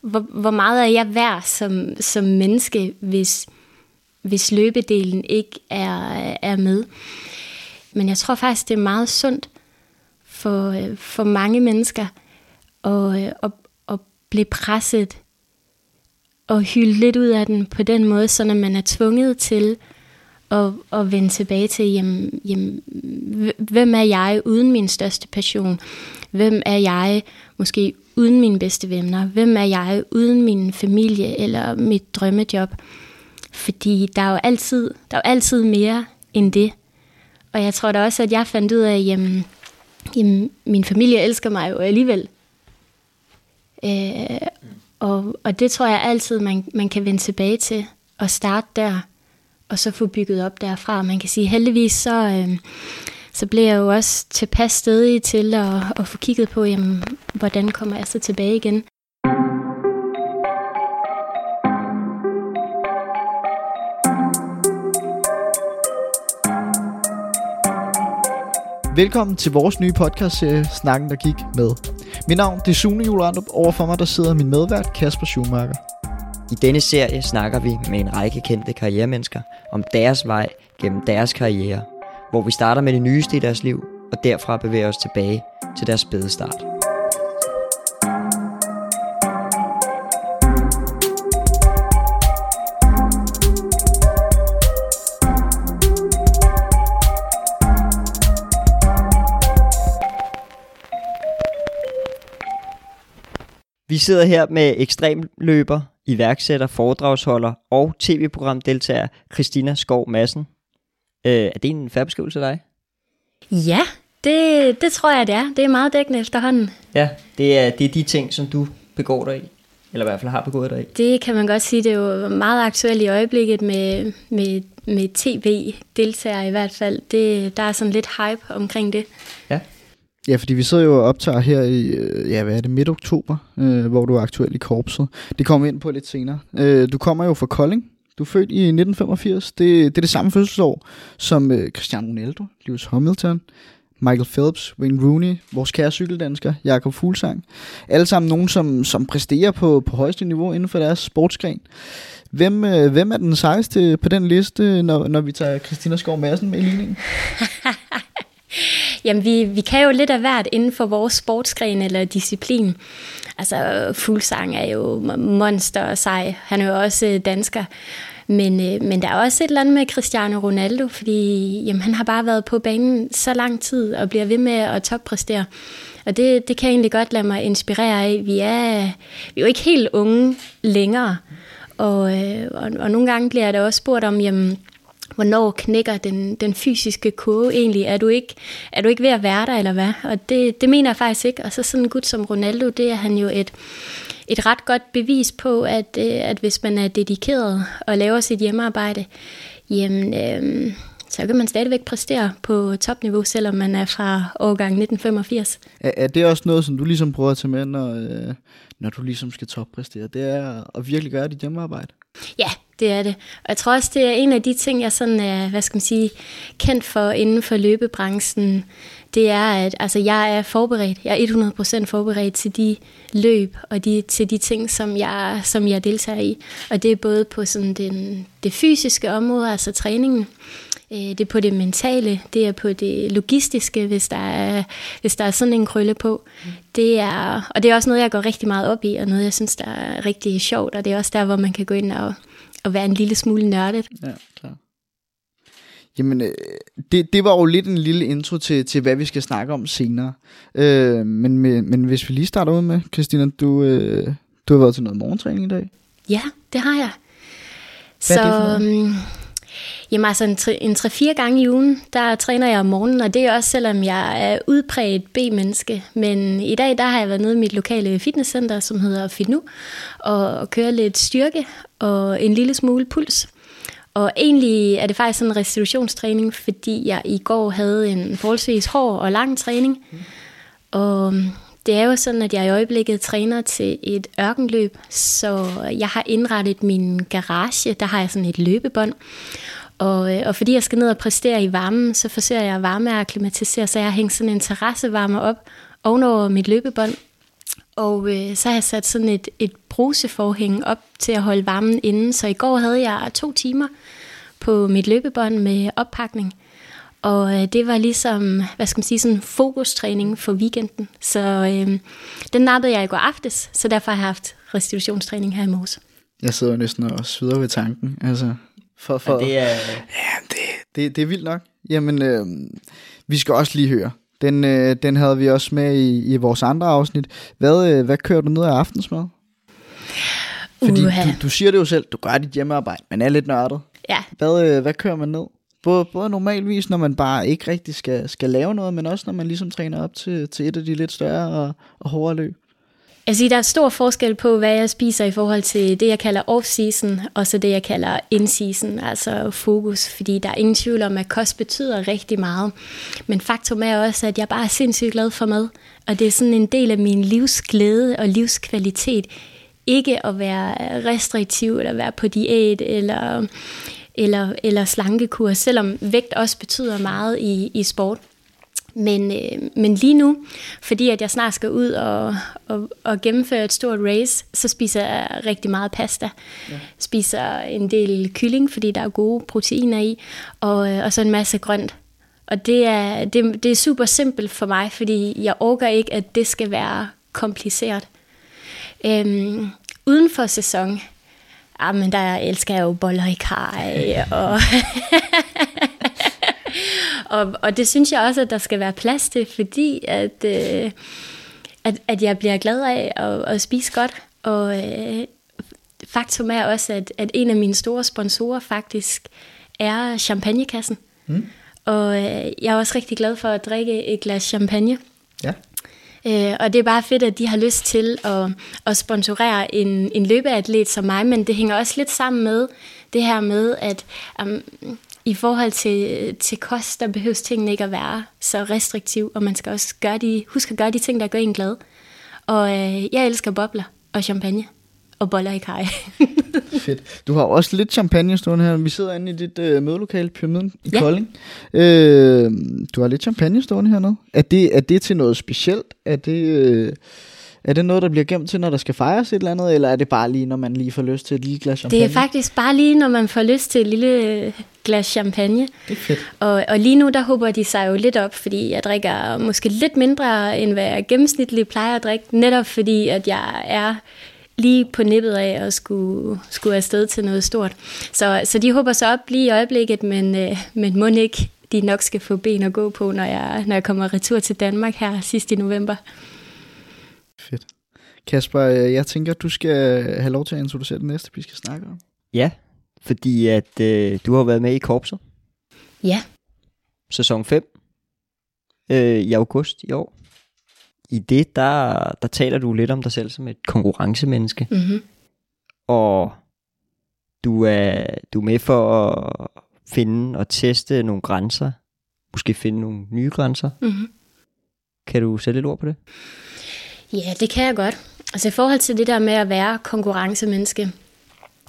hvor, hvor meget er jeg værd som, som menneske, hvis, hvis løbedelen ikke er, er med. Men jeg tror faktisk, det er meget sundt for, øh, for mange mennesker at, øh, at, at blive presset og hylde lidt ud af den på den måde, så når man er tvunget til at, at vende tilbage til, jamen, jamen, hvem er jeg uden min største passion? Hvem er jeg måske uden mine bedste venner? Hvem er jeg uden min familie eller mit drømmejob? Fordi der er jo altid, der er jo altid mere end det. Og jeg tror da også, at jeg fandt ud af, at jamen, jamen, min familie elsker mig jo alligevel. Øh, og, og det tror jeg altid, man, man kan vende tilbage til og starte der, og så få bygget op derfra. Man kan sige, heldigvis så, øh, så blev jeg jo også tilpas stedig til at, at få kigget på, jamen, hvordan kommer jeg så tilbage igen. Velkommen til vores nye podcastserie, Snakken der gik med. Mit navn det er Sune Julerandrup. Overfor mig der sidder min medvært Kasper Schumacher. I denne serie snakker vi med en række kendte karrieremennesker om deres vej gennem deres karriere, hvor vi starter med det nyeste i deres liv, og derfra bevæger os tilbage til deres spæde start. Vi sidder her med ekstremløber, iværksætter, foredragsholder og tv-programdeltager Christina Skov Madsen. Øh, er det en færre beskrivelse af dig? Ja, det, det tror jeg, det er. Det er meget dækkende efterhånden. Ja, det er, det er de ting, som du begår dig i. Eller i hvert fald har begået dig i. Det kan man godt sige. Det er jo meget aktuelt i øjeblikket med, med, med tv-deltagere i hvert fald. Det, der er sådan lidt hype omkring det. Ja. Ja, fordi vi sidder jo og optager her i, ja, hvad er det, midt oktober, øh, hvor du er aktuel i korpset. Det kommer vi ind på lidt senere. Øh, du kommer jo fra Kolding. Du er født i 1985. Det, det er det samme fødselsår som øh, Cristiano Ronaldo, Lewis Hamilton, Michael Phelps, Wayne Rooney, vores kære cykeldansker, Jakob Fuglsang. Alle sammen nogen, som, som præsterer på, på højeste niveau inden for deres sportsgren. Hvem, øh, hvem er den sejeste på den liste, når, når vi tager Christina Skov Madsen med i ligningen? Jamen, vi, vi kan jo lidt af hvert inden for vores sportsgren eller disciplin. Altså, Fuglsang er jo monster og sej. Han er jo også øh, dansker. Men, øh, men der er også et eller andet med Cristiano Ronaldo, fordi jamen, han har bare været på banen så lang tid og bliver ved med at toppræstere. Og det, det kan jeg egentlig godt lade mig inspirere af. Vi er, vi er jo ikke helt unge længere. Og, øh, og, og nogle gange bliver der også spurgt om, jamen, hvornår knækker den, den fysiske kode egentlig? Er du, ikke, er du ikke ved at være der, eller hvad? Og det, det mener jeg faktisk ikke. Og så sådan en gut som Ronaldo, det er han jo et, et ret godt bevis på, at, øh, at hvis man er dedikeret og laver sit hjemmearbejde, jamen, øh, så kan man stadigvæk præstere på topniveau, selvom man er fra årgang 1985. Er, er det også noget, som du ligesom prøver at tage med, når, øh, når du ligesom skal toppræstere? Det er at virkelig gøre dit hjemmearbejde? Ja, det er det. Og jeg tror også, det er en af de ting, jeg sådan er, hvad skal man sige, kendt for inden for løbebranchen. Det er, at altså, jeg er forberedt. Jeg er 100% forberedt til de løb og de, til de ting, som jeg, som jeg deltager i. Og det er både på sådan den, det fysiske område, altså træningen, øh, det er på det mentale, det er på det logistiske, hvis der er, hvis der er sådan en krølle på. Det er, og det er også noget, jeg går rigtig meget op i, og noget, jeg synes, der er rigtig sjovt, og det er også der, hvor man kan gå ind og, og være en lille smule nørdet. Ja, klar. Jamen, øh, det, det var jo lidt en lille intro til, til hvad vi skal snakke om senere. Øh, men, men, men hvis vi lige starter ud med, Christina, du, øh, du har været til noget morgentræning i dag. Ja, det har jeg. Hvad så, er det for noget? Jamen altså en, tre, en 3-4 gange i ugen, der træner jeg om morgenen, og det er også selvom jeg er udpræget B-menneske. Men i dag, der har jeg været nede i mit lokale fitnesscenter, som hedder Fitnu, og, og kører lidt styrke og en lille smule puls. Og egentlig er det faktisk sådan en restitutionstræning, fordi jeg i går havde en forholdsvis hård og lang træning. Og um, det er jo sådan, at jeg i øjeblikket træner til et ørkenløb, så jeg har indrettet min garage, der har jeg sådan et løbebånd. Og, øh, og fordi jeg skal ned og præstere i varmen, så forsøger jeg at varme og akklimatisere, så jeg har hængt sådan en terrassevarme op ovenover mit løbebånd. Og øh, så har jeg sat sådan et, et bruseforhæng op til at holde varmen inde. Så i går havde jeg to timer på mit løbebånd med oppakning. Og øh, det var ligesom, hvad skal man sige, sådan fokustræning for weekenden. Så øh, den nappede jeg i går aftes, så derfor har jeg haft restitutionstræning her i morges. Jeg sidder næsten og svider ved tanken. Altså, for, for, det er... Ja, det, det, det er vildt nok. Jamen, øh, vi skal også lige høre. Den, øh, den havde vi også med i, i vores andre afsnit. Hvad, øh, hvad kører du ned af aftensmad? Fordi Uha. du, du siger det jo selv, du gør dit hjemmearbejde, men er lidt nørdet. Ja, Hvad, øh, hvad kører man ned? Både, både normalvis, når man bare ikke rigtig skal, skal lave noget, men også når man ligesom træner op til, til et af de lidt større og, og hårdere løb. Altså, der er stor forskel på, hvad jeg spiser i forhold til det, jeg kalder off-season, og så det, jeg kalder in-season, altså fokus. Fordi der er ingen tvivl om, at kost betyder rigtig meget. Men faktum er også, at jeg bare er sindssygt glad for mad. Og det er sådan en del af min livsglæde og livskvalitet. Ikke at være restriktiv, eller være på diæt, eller, eller, eller slankekur, selvom vægt også betyder meget i, i sport. Men, øh, men lige nu, fordi at jeg snart skal ud og, og, og gennemføre et stort race, så spiser jeg rigtig meget pasta. Ja. Spiser en del kylling, fordi der er gode proteiner i, og, øh, og så en masse grønt. Og det er, det, det er super simpelt for mig, fordi jeg orker ikke, at det skal være kompliceret. Øhm, uden for sæson, ah, men der elsker jeg jo boller i kaj, og og, og det synes jeg også, at der skal være plads til, fordi at, øh, at, at jeg bliver glad af at, at spise godt. Og øh, faktum er også, at, at en af mine store sponsorer faktisk er champagnekassen. Mm. Og øh, jeg er også rigtig glad for at drikke et glas champagne. Ja. Øh, og det er bare fedt, at de har lyst til at, at sponsorere en, en løbeatlet som mig, men det hænger også lidt sammen med det her med, at um, i forhold til, til kost, der behøves tingene ikke at være så restriktiv, og man skal også gøre de, huske at gøre de ting, der gør en glad. Og øh, jeg elsker bobler og champagne og boller i kaj. Fedt. Du har også lidt champagne stående her. Vi sidder inde i dit øh, mødelokale, Pyramiden i Ja. Kolding. Øh, du har lidt champagne stående hernede. Er det, er det til noget specielt? Er det, øh, er det noget, der bliver gemt til, når der skal fejres et eller andet? Eller er det bare lige, når man lige får lyst til et lille glas champagne? Det er faktisk bare lige, når man får lyst til et lille øh, glas champagne. Det er fedt. Og, og lige nu, der håber de sig jo lidt op, fordi jeg drikker måske lidt mindre, end hvad jeg gennemsnitligt plejer at drikke. Netop fordi, at jeg er lige på nippet af at skulle, skulle afsted til noget stort. Så, så de håber sig op lige i øjeblikket, men, øh, men må ikke de nok skal få ben at gå på, når jeg, når jeg kommer retur til Danmark her sidst i november. Fedt. Kasper, øh, jeg tænker, at du skal have lov til at introducere det næste, vi skal snakke om. Ja, fordi at øh, du har været med i korpset, Ja, sæson 5, øh, i august i år. I det, der, der taler du lidt om dig selv som et konkurrencemenneske, mm-hmm. og du er, du er med for at finde og teste nogle grænser, måske finde nogle nye grænser. Mm-hmm. Kan du sætte lidt ord på det? Ja, det kan jeg godt. Altså i forhold til det der med at være konkurrencemenneske,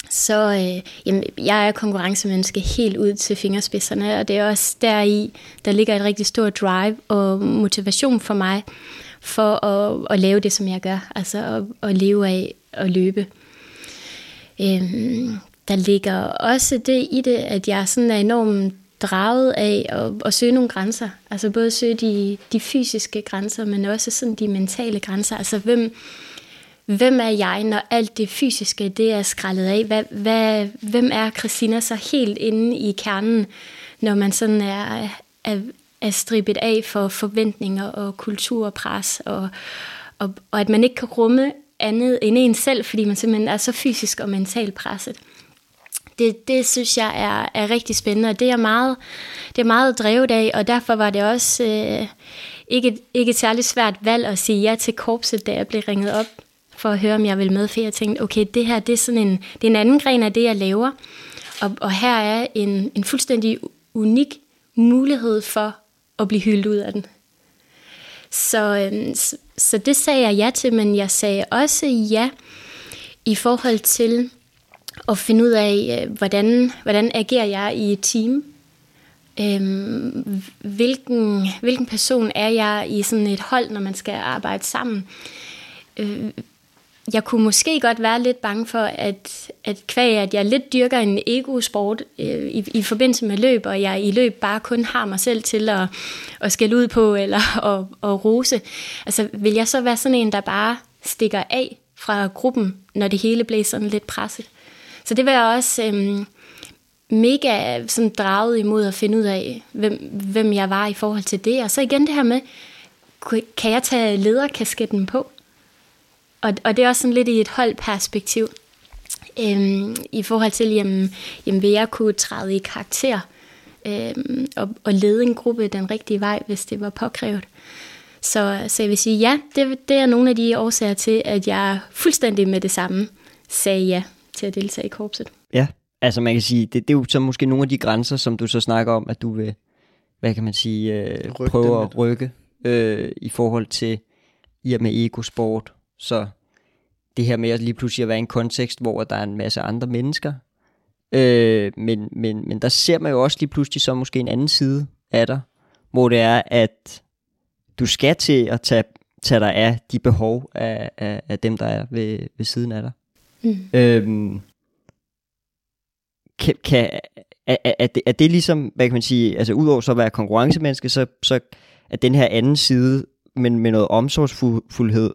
så øh, jamen, jeg er konkurrencemenneske helt ud til fingerspidserne, og det er også deri, der ligger et rigtig stort drive og motivation for mig for at, at lave det, som jeg gør, altså at, at leve af at løbe. Øhm, der ligger også det i det, at jeg sådan er enormt draget af at, at søge nogle grænser. Altså både søge de, de fysiske grænser, men også sådan de mentale grænser. Altså hvem, hvem er jeg, når alt det fysiske det er skrællet af? Hvad, hvad, hvem er Christina så helt inde i kernen, når man sådan er, er, er strippet af for forventninger og kulturpres, og, og, og at man ikke kan rumme andet end en selv, fordi man simpelthen er så fysisk og mentalt presset. Det, det synes jeg er, er rigtig spændende, og det er meget, det er meget drevet af, og derfor var det også øh, ikke, ikke et særligt svært valg at sige ja til korpset, da jeg blev ringet op for at høre, om jeg ville med, for jeg tænkte, okay, det her det er sådan en, det er en anden gren af det, jeg laver, og, og her er en, en fuldstændig unik mulighed for at blive hyldet ud af den. Så, øh, så, så det sagde jeg ja til, men jeg sagde også ja i forhold til at finde ud af, øh, hvordan, hvordan agerer jeg i et team. Øhm, hvilken, hvilken person er jeg i sådan et hold, når man skal arbejde sammen? øh, jeg kunne måske godt være lidt bange for, at, at kvæg, at jeg lidt dyrker en ego-sport øh, i, i forbindelse med løb, og jeg i løb bare kun har mig selv til at, at skælde ud på, eller at, at rose. Altså, vil jeg så være sådan en, der bare stikker af fra gruppen, når det hele bliver sådan lidt presset? Så det var jeg også øhm, mega sådan draget imod at finde ud af, hvem, hvem jeg var i forhold til det. Og så igen det her med, kan jeg tage lederkasketten på? Og, og det er også sådan lidt i et holdperspektiv. Øhm, I forhold til, jamen, jamen, vil jeg kunne træde i karakter øhm, og, og lede en gruppe den rigtige vej, hvis det var påkrævet. Så, så jeg vil sige, ja, det, det er nogle af de årsager til, at jeg fuldstændig med det samme sagde ja til at deltage i korpset. Ja, altså man kan sige, det, det er jo så måske nogle af de grænser, som du så snakker om, at du vil, hvad kan man sige, øh, prøve at rykke øh, i forhold til, i og med egosport, så det her med at lige pludselig at være i en kontekst, hvor der er en masse andre mennesker, øh, men, men, men der ser man jo også lige pludselig så måske en anden side af dig, hvor det er, at du skal til at tage, tage dig af de behov af, af, af dem, der er ved, ved siden af dig. Mm. Øhm, kan, kan, er, er, det, er det ligesom, hvad kan man sige, altså udover så at være konkurrencemenneske, så, så er den her anden side, men med noget omsorgsfuldhed,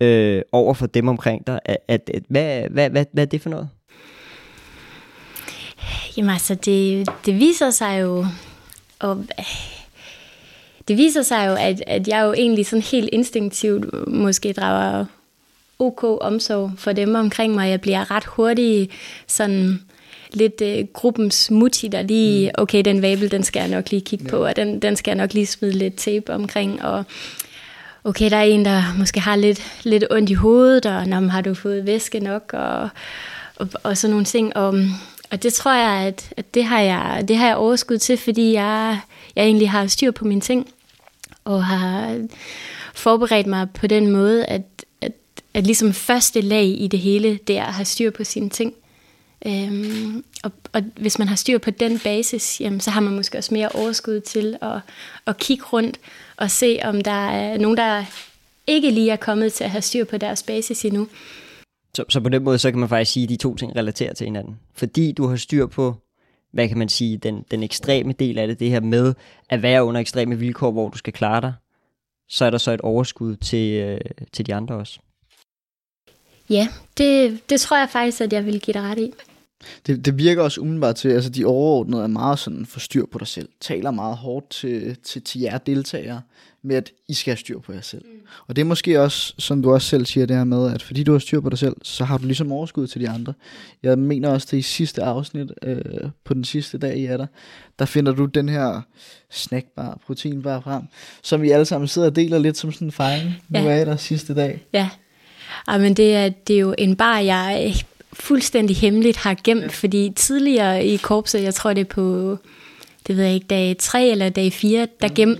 øh, over for dem omkring dig. At, at, at, hvad, hvad, hvad, hvad er det for noget? Jamen altså, det, det viser sig jo, og det viser sig jo, at, at jeg jo egentlig sådan helt instinktivt måske drager ok omsorg for dem omkring mig. Jeg bliver ret hurtigt sådan lidt øh, gruppens mutti, der lige, mm. okay, den vabel, den skal jeg nok lige kigge ja. på, og den, den skal jeg nok lige smide lidt tape omkring, og okay, der er en, der måske har lidt, lidt ondt i hovedet, og når har du fået væske nok, og, og, og sådan nogle ting. Og, og det tror jeg, at, at det, har jeg, det har jeg overskud til, fordi jeg, jeg egentlig har styr på mine ting, og har forberedt mig på den måde, at, at, ligesom første lag i det hele, det er at have styr på sine ting. Øhm, og, og hvis man har styr på den basis, jamen, så har man måske også mere overskud til at, at kigge rundt og se, om der er nogen, der ikke lige er kommet til at have styr på deres basis endnu. Så, så på den måde, så kan man faktisk sige, at de to ting relaterer til hinanden. Fordi du har styr på, hvad kan man sige, den, den ekstreme del af det, det her med at være under ekstreme vilkår, hvor du skal klare dig, så er der så et overskud til, øh, til de andre også. Ja, det, det tror jeg faktisk, at jeg vil give dig ret i. Det, det virker også umiddelbart til, altså de overordnede er meget sådan for styr på dig selv. Taler meget hårdt til, til, til jer deltagere med, at I skal have styr på jer selv. Mm. Og det er måske også, som du også selv siger, det her med, at fordi du har styr på dig selv, så har du ligesom overskud til de andre. Jeg mener også, det i sidste afsnit, øh, på den sidste dag i er der, der finder du den her snackbar, proteinbar frem, som vi alle sammen sidder og deler lidt som sådan en fejring. Ja. Nu er der sidste dag. Ja, Ej, men det er, det er jo en bar, jeg fuldstændig hemmeligt har gemt, fordi tidligere i korpset, jeg tror det er på, det ved jeg ikke, dag 3 eller dag 4, der, gem,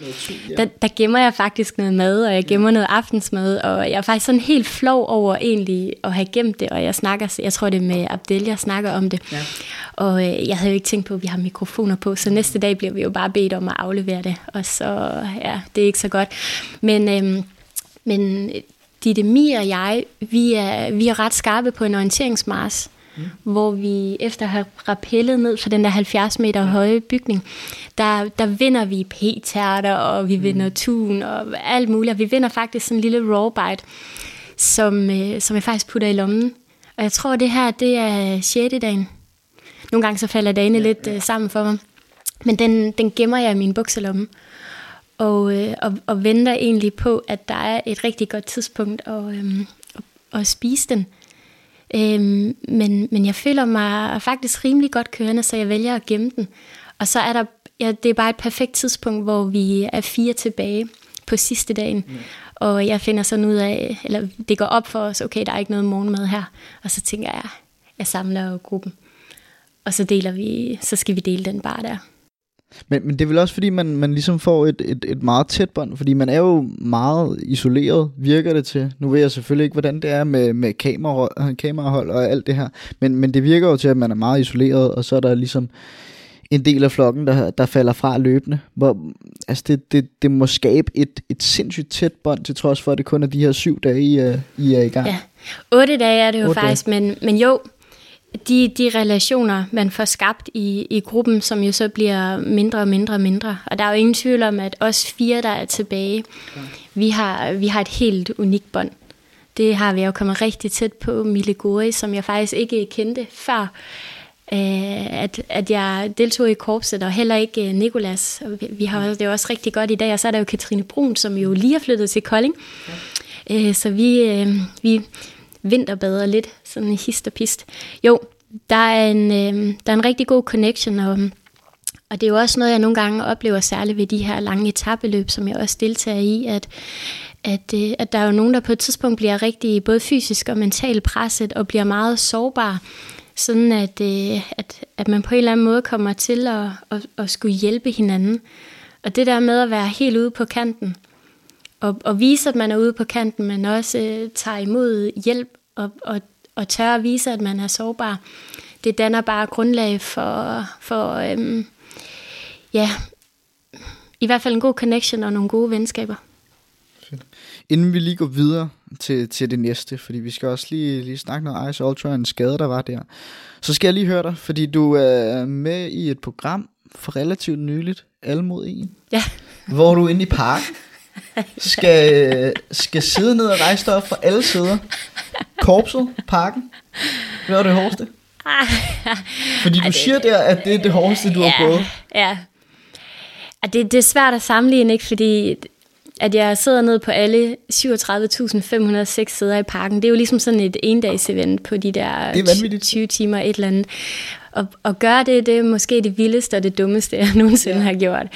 der, der gemmer jeg faktisk noget mad, og jeg gemmer ja. noget aftensmad, og jeg er faktisk sådan helt flov over egentlig at have gemt det, og jeg snakker, jeg tror det er med Abdel, jeg snakker om det. Ja. Og øh, jeg havde jo ikke tænkt på, at vi har mikrofoner på, så næste dag bliver vi jo bare bedt om at aflevere det, og så, ja, det er ikke så godt. Men, øh, men Ditte Mi og jeg, vi er, vi er ret skarpe på en orienteringsmars, mm. hvor vi efter at have rappellet ned fra den der 70 meter høje bygning, der, der vinder vi p-tærter, og vi mm. vinder tun og alt muligt. Og vi vinder faktisk sådan en lille raw bite, som, øh, som jeg faktisk putter i lommen. Og jeg tror, det her, det er 6. dagen. Nogle gange så falder dagene ja, lidt ja. Øh, sammen for mig. Men den, den gemmer jeg i min bukselomme og, øh, og, og venter egentlig på, at der er et rigtig godt tidspunkt at, øh, at, at spise den. Øh, men, men jeg føler mig faktisk rimelig godt kørende, så jeg vælger at gemme den. Og så er der, ja, det er bare et perfekt tidspunkt, hvor vi er fire tilbage på sidste dagen. Mm. Og jeg finder sådan ud af, eller det går op for os, okay, der er ikke noget morgenmad her. Og så tænker jeg, jeg samler gruppen. Og så deler vi, så skal vi dele den bare der. Men, men det er vel også fordi, man, man ligesom får et, et, et meget tæt bånd, fordi man er jo meget isoleret, virker det til. Nu ved jeg selvfølgelig ikke, hvordan det er med, med kamera, kamerahold og alt det her, men, men det virker jo til, at man er meget isoleret, og så er der ligesom en del af flokken, der, der falder fra løbende. Hvor, altså det, det, det må skabe et, et sindssygt tæt bånd, til trods for, at det kun er de her syv dage, I er, I er i gang. Ja, otte dage er det jo faktisk, men, men jo, de, de relationer, man får skabt i, i gruppen, som jo så bliver mindre og mindre og mindre. Og der er jo ingen tvivl om, at os fire, der er tilbage, vi har, vi har et helt unikt bånd. Det har vi jo kommet rigtig tæt på Mille Gori, som jeg faktisk ikke kendte før, øh, at, at jeg deltog i korpset, og heller ikke øh, Nikolas. Vi, har det er også rigtig godt i dag, og så er der jo Katrine Brun, som jo lige er flyttet til Kolding. Ja. Øh, så vi, øh, vi vinterbader lidt, sådan hist og pist. Jo, der er en, øh, der er en rigtig god connection, og, og det er jo også noget, jeg nogle gange oplever særligt ved de her lange etabeløb, som jeg også deltager i, at, at, øh, at der er jo nogen, der på et tidspunkt bliver rigtig både fysisk og mentalt presset, og bliver meget sårbare, sådan at, øh, at, at man på en eller anden måde kommer til at, at, at skulle hjælpe hinanden. Og det der med at være helt ude på kanten, og, og vise, at man er ude på kanten, men også øh, tager imod hjælp og, og, og tør at vise, at man er sårbar. Det danner bare grundlag for, for øhm, ja, i hvert fald en god connection og nogle gode venskaber. Inden vi lige går videre til, til det næste, fordi vi skal også lige, lige snakke noget Ice Ultra og en skade, der var der, så skal jeg lige høre dig, fordi du er med i et program for relativt nyligt, Alle mod en, ja. hvor du er inde i park skal, skal sidde ned og rejse dig op fra alle sider. Korpset, parken. Hvad var det hårdeste? Fordi du det, siger der, at det er det hårdeste, du ja, har gået. Ja. Det, det er svært at sammenligne, ikke? fordi at jeg sidder ned på alle 37.506 sæder i parken. Det er jo ligesom sådan et endags event på de der 20 timer et eller andet. Og, og gøre det, det er måske det vildeste og det dummeste, jeg nogensinde ja. har gjort.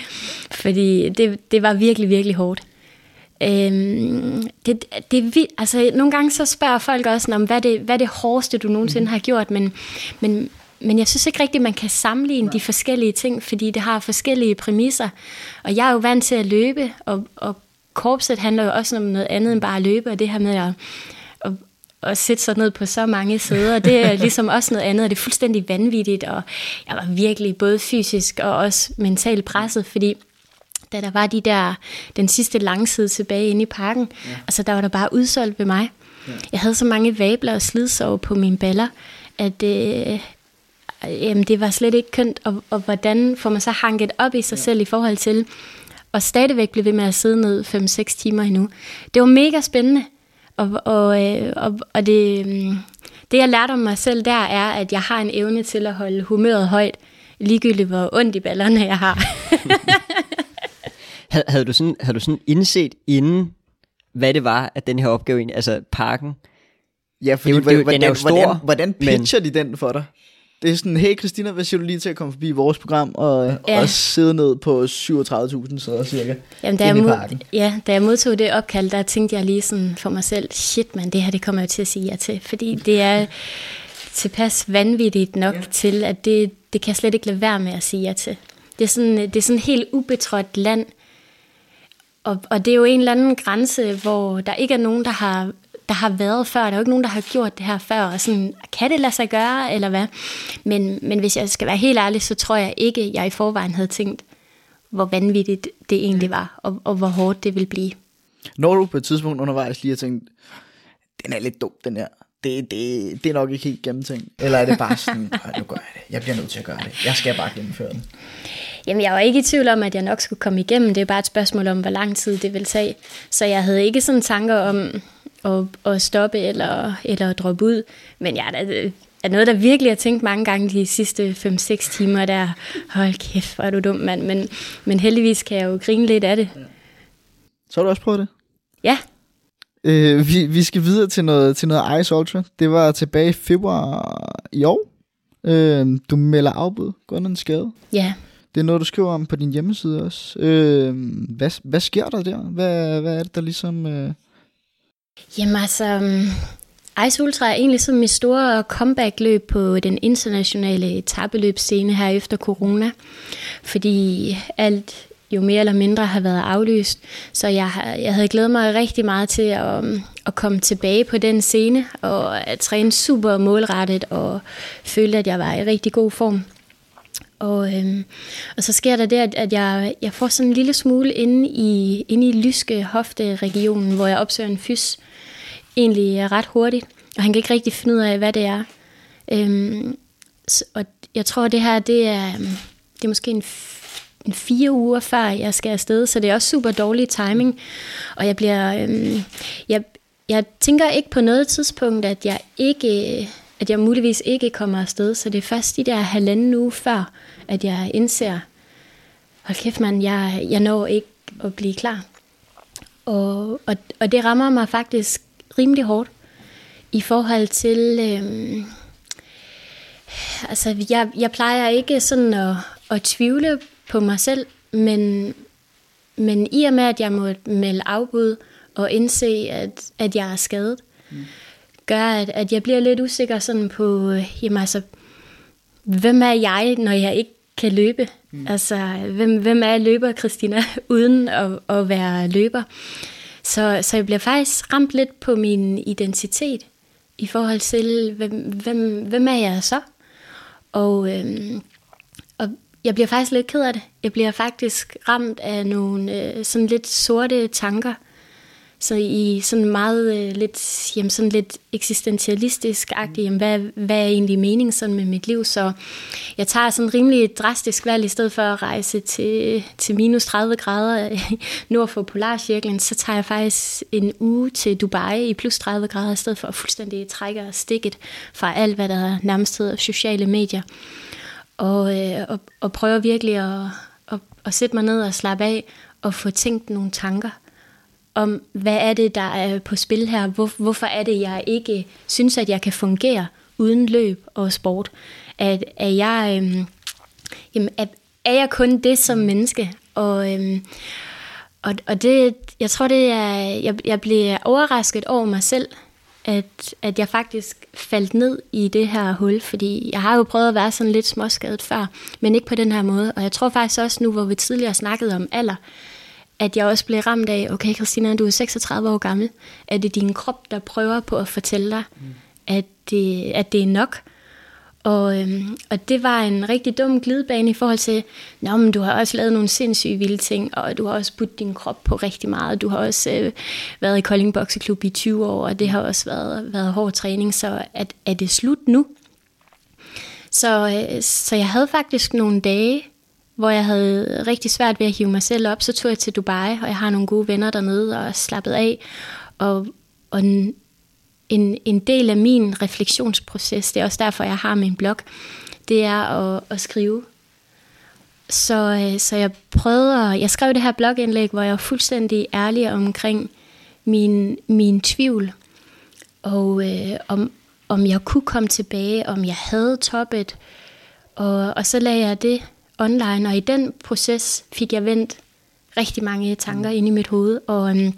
Fordi det, det var virkelig, virkelig hårdt. Øhm, det, det, altså, nogle gange så spørger folk også, om hvad, det, hvad er det hårdeste, du nogensinde mm. har gjort, men, men, men jeg synes ikke rigtigt, man kan sammenligne de forskellige ting, fordi det har forskellige præmisser. Og jeg er jo vant til at løbe, og, og korpset handler jo også om noget andet end bare at løbe, og det her med at, at, at sætte sig ned på så mange sæder, det er ligesom også noget andet, og det er fuldstændig vanvittigt, og jeg var virkelig både fysisk og også mentalt presset, fordi da der var de der, den sidste langside tilbage inde i parken, ja. altså der var der bare udsolgt ved mig. Ja. Jeg havde så mange vabler og slidsår på mine baller, at øh, jamen, det var slet ikke kønt, og, og hvordan får man så hanket op i sig ja. selv i forhold til, og stadigvæk blive ved med at sidde ned 5-6 timer endnu. Det var mega spændende, og, og, øh, og, og det, mm, det jeg lærte om mig selv der er, at jeg har en evne til at holde humøret højt, ligegyldigt hvor ondt i ballerne jeg har. Havde, havde, du sådan, havde du sådan indset inden, hvad det var, at den her opgave egentlig, altså parken, Ja, fordi det, det, hvordan, den er jo stor, hvordan, hvordan pitcher men... de den for dig? Det er sådan, hey Christina, hvad siger du lige til at komme forbi vores program og, ja. og sidde ned på 37.000 så cirka Jamen, da jeg, mod, ja, da jeg modtog det opkald, der tænkte jeg lige sådan for mig selv, shit man, det her det kommer jeg til at sige ja til, fordi det er tilpas vanvittigt nok ja. til, at det, det kan jeg slet ikke lade være med at sige ja til. Det er sådan, det er sådan helt ubetrådt land, og, og det er jo en eller anden grænse, hvor der ikke er nogen, der har, der har været før. Der er jo ikke nogen, der har gjort det her før. Og sådan, kan det lade sig gøre, eller hvad? Men, men hvis jeg skal være helt ærlig, så tror jeg ikke, jeg i forvejen havde tænkt, hvor vanvittigt det egentlig var, og, og hvor hårdt det ville blive. Når du på et tidspunkt undervejs lige har tænkt, den er lidt dum, den her. Det, det, det er nok ikke helt gennemtænkt. Eller er det bare sådan, nu gør jeg det. Jeg bliver nødt til at gøre det. Jeg skal bare gennemføre den. Jamen, jeg var ikke i tvivl om, at jeg nok skulle komme igennem. Det er bare et spørgsmål om, hvor lang tid det vil tage. Så jeg havde ikke sådan tanker om at, at stoppe eller, eller at droppe ud. Men jeg er, er noget, der virkelig har tænkt mange gange de sidste 5-6 timer, der hold kæft, hvor er du dum, mand. Men, men heldigvis kan jeg jo grine lidt af det. Så har du også prøvet det? Ja. Øh, vi, vi skal videre til noget, til noget Ice Ultra. Det var tilbage i februar i år. Øh, du melder afbud grundet en skade. Ja. Det er noget, du skriver om på din hjemmeside også. Øh, hvad, hvad sker der der? Hvad, hvad er det, der ligesom... Øh... Jamen altså, um, Ice Ultra er egentlig sådan mit store comeback-løb på den internationale etabeløbsscene her efter corona. Fordi alt jo mere eller mindre har været aflyst. Så jeg, jeg havde glædet mig rigtig meget til at, um, at komme tilbage på den scene og at træne super målrettet og føle, at jeg var i rigtig god form. Og, øhm, og så sker der det, at, at jeg, jeg får sådan en lille smule inde i, inde i lyske hofte-regionen, hvor jeg opsøger en fys egentlig ret hurtigt. Og han kan ikke rigtig finde ud af, hvad det er. Øhm, og jeg tror, det her, det er, øhm, det er måske en, en fire uger før jeg skal afsted, så det er også super dårlig timing. Og jeg bliver, øhm, jeg, jeg tænker ikke på noget tidspunkt, at jeg ikke at jeg muligvis ikke kommer afsted, så det er først de der halvanden uge før, at jeg indser, hold kæft mand, jeg, jeg når ikke at blive klar. Og, og, og det rammer mig faktisk rimelig hårdt i forhold til, øhm, altså jeg, jeg plejer ikke sådan at, at tvivle på mig selv, men, men i og med, at jeg må melde afbud og indse, at, at jeg er skadet, mm gør, at, at jeg bliver lidt usikker sådan på, øh, jamen altså, hvem er jeg, når jeg ikke kan løbe? Mm. Altså, hvem, hvem er løber, Christina, uden at, at være løber? Så, så jeg bliver faktisk ramt lidt på min identitet i forhold til, hvem, hvem, hvem er jeg så? Og, øhm, jeg bliver faktisk lidt ked af det. Jeg bliver faktisk ramt af nogle øh, sådan lidt sorte tanker, så i sådan meget øh, lidt, jamen sådan lidt eksistentialistisk-agtigt, jamen hvad, hvad er egentlig meningen sådan med mit liv? Så jeg tager sådan rimelig drastisk valg, i stedet for at rejse til, til minus 30 grader øh, nord for Polarcirklen, så tager jeg faktisk en uge til Dubai i plus 30 grader, i stedet for at fuldstændig trække stikket fra alt, hvad der nærmest hedder sociale medier. Og, øh, og, og prøver virkelig at, at, at sætte mig ned og slappe af, og få tænkt nogle tanker om, hvad er det, der er på spil her? Hvor, hvorfor er det, jeg ikke synes, at jeg kan fungere uden løb og sport? At, er, jeg, øhm, jamen, er, er jeg kun det som menneske? Og, øhm, og, og det, jeg tror, det er, jeg, jeg blev overrasket over mig selv, at, at jeg faktisk faldt ned i det her hul, fordi jeg har jo prøvet at være sådan lidt småskadet før, men ikke på den her måde. Og jeg tror faktisk også nu, hvor vi tidligere snakkede om alder, at jeg også blev ramt af, okay Christina, du er 36 år gammel, er det din krop, der prøver på at fortælle dig, mm. at, det, at det er nok? Og, øhm, og det var en rigtig dum glidebane i forhold til, Nå, men du har også lavet nogle sindssyge vilde ting, og du har også puttet din krop på rigtig meget. Du har også øh, været i Kolding Bokseklub i 20 år, og det har også været, været hård træning, så at, er det slut nu? Så, øh, så jeg havde faktisk nogle dage, hvor jeg havde rigtig svært ved at hive mig selv op, så tog jeg til Dubai, og jeg har nogle gode venner dernede, og slappet af. Og, og en, en, del af min refleksionsproces, det er også derfor, jeg har min blog, det er at, at skrive. Så, øh, så jeg prøvede at, jeg skrev det her blogindlæg, hvor jeg var fuldstændig ærlig omkring min, min tvivl, og øh, om, om jeg kunne komme tilbage, om jeg havde toppet, og, og så lagde jeg det online, og i den proces fik jeg vendt rigtig mange tanker ind i mit hoved, og, um,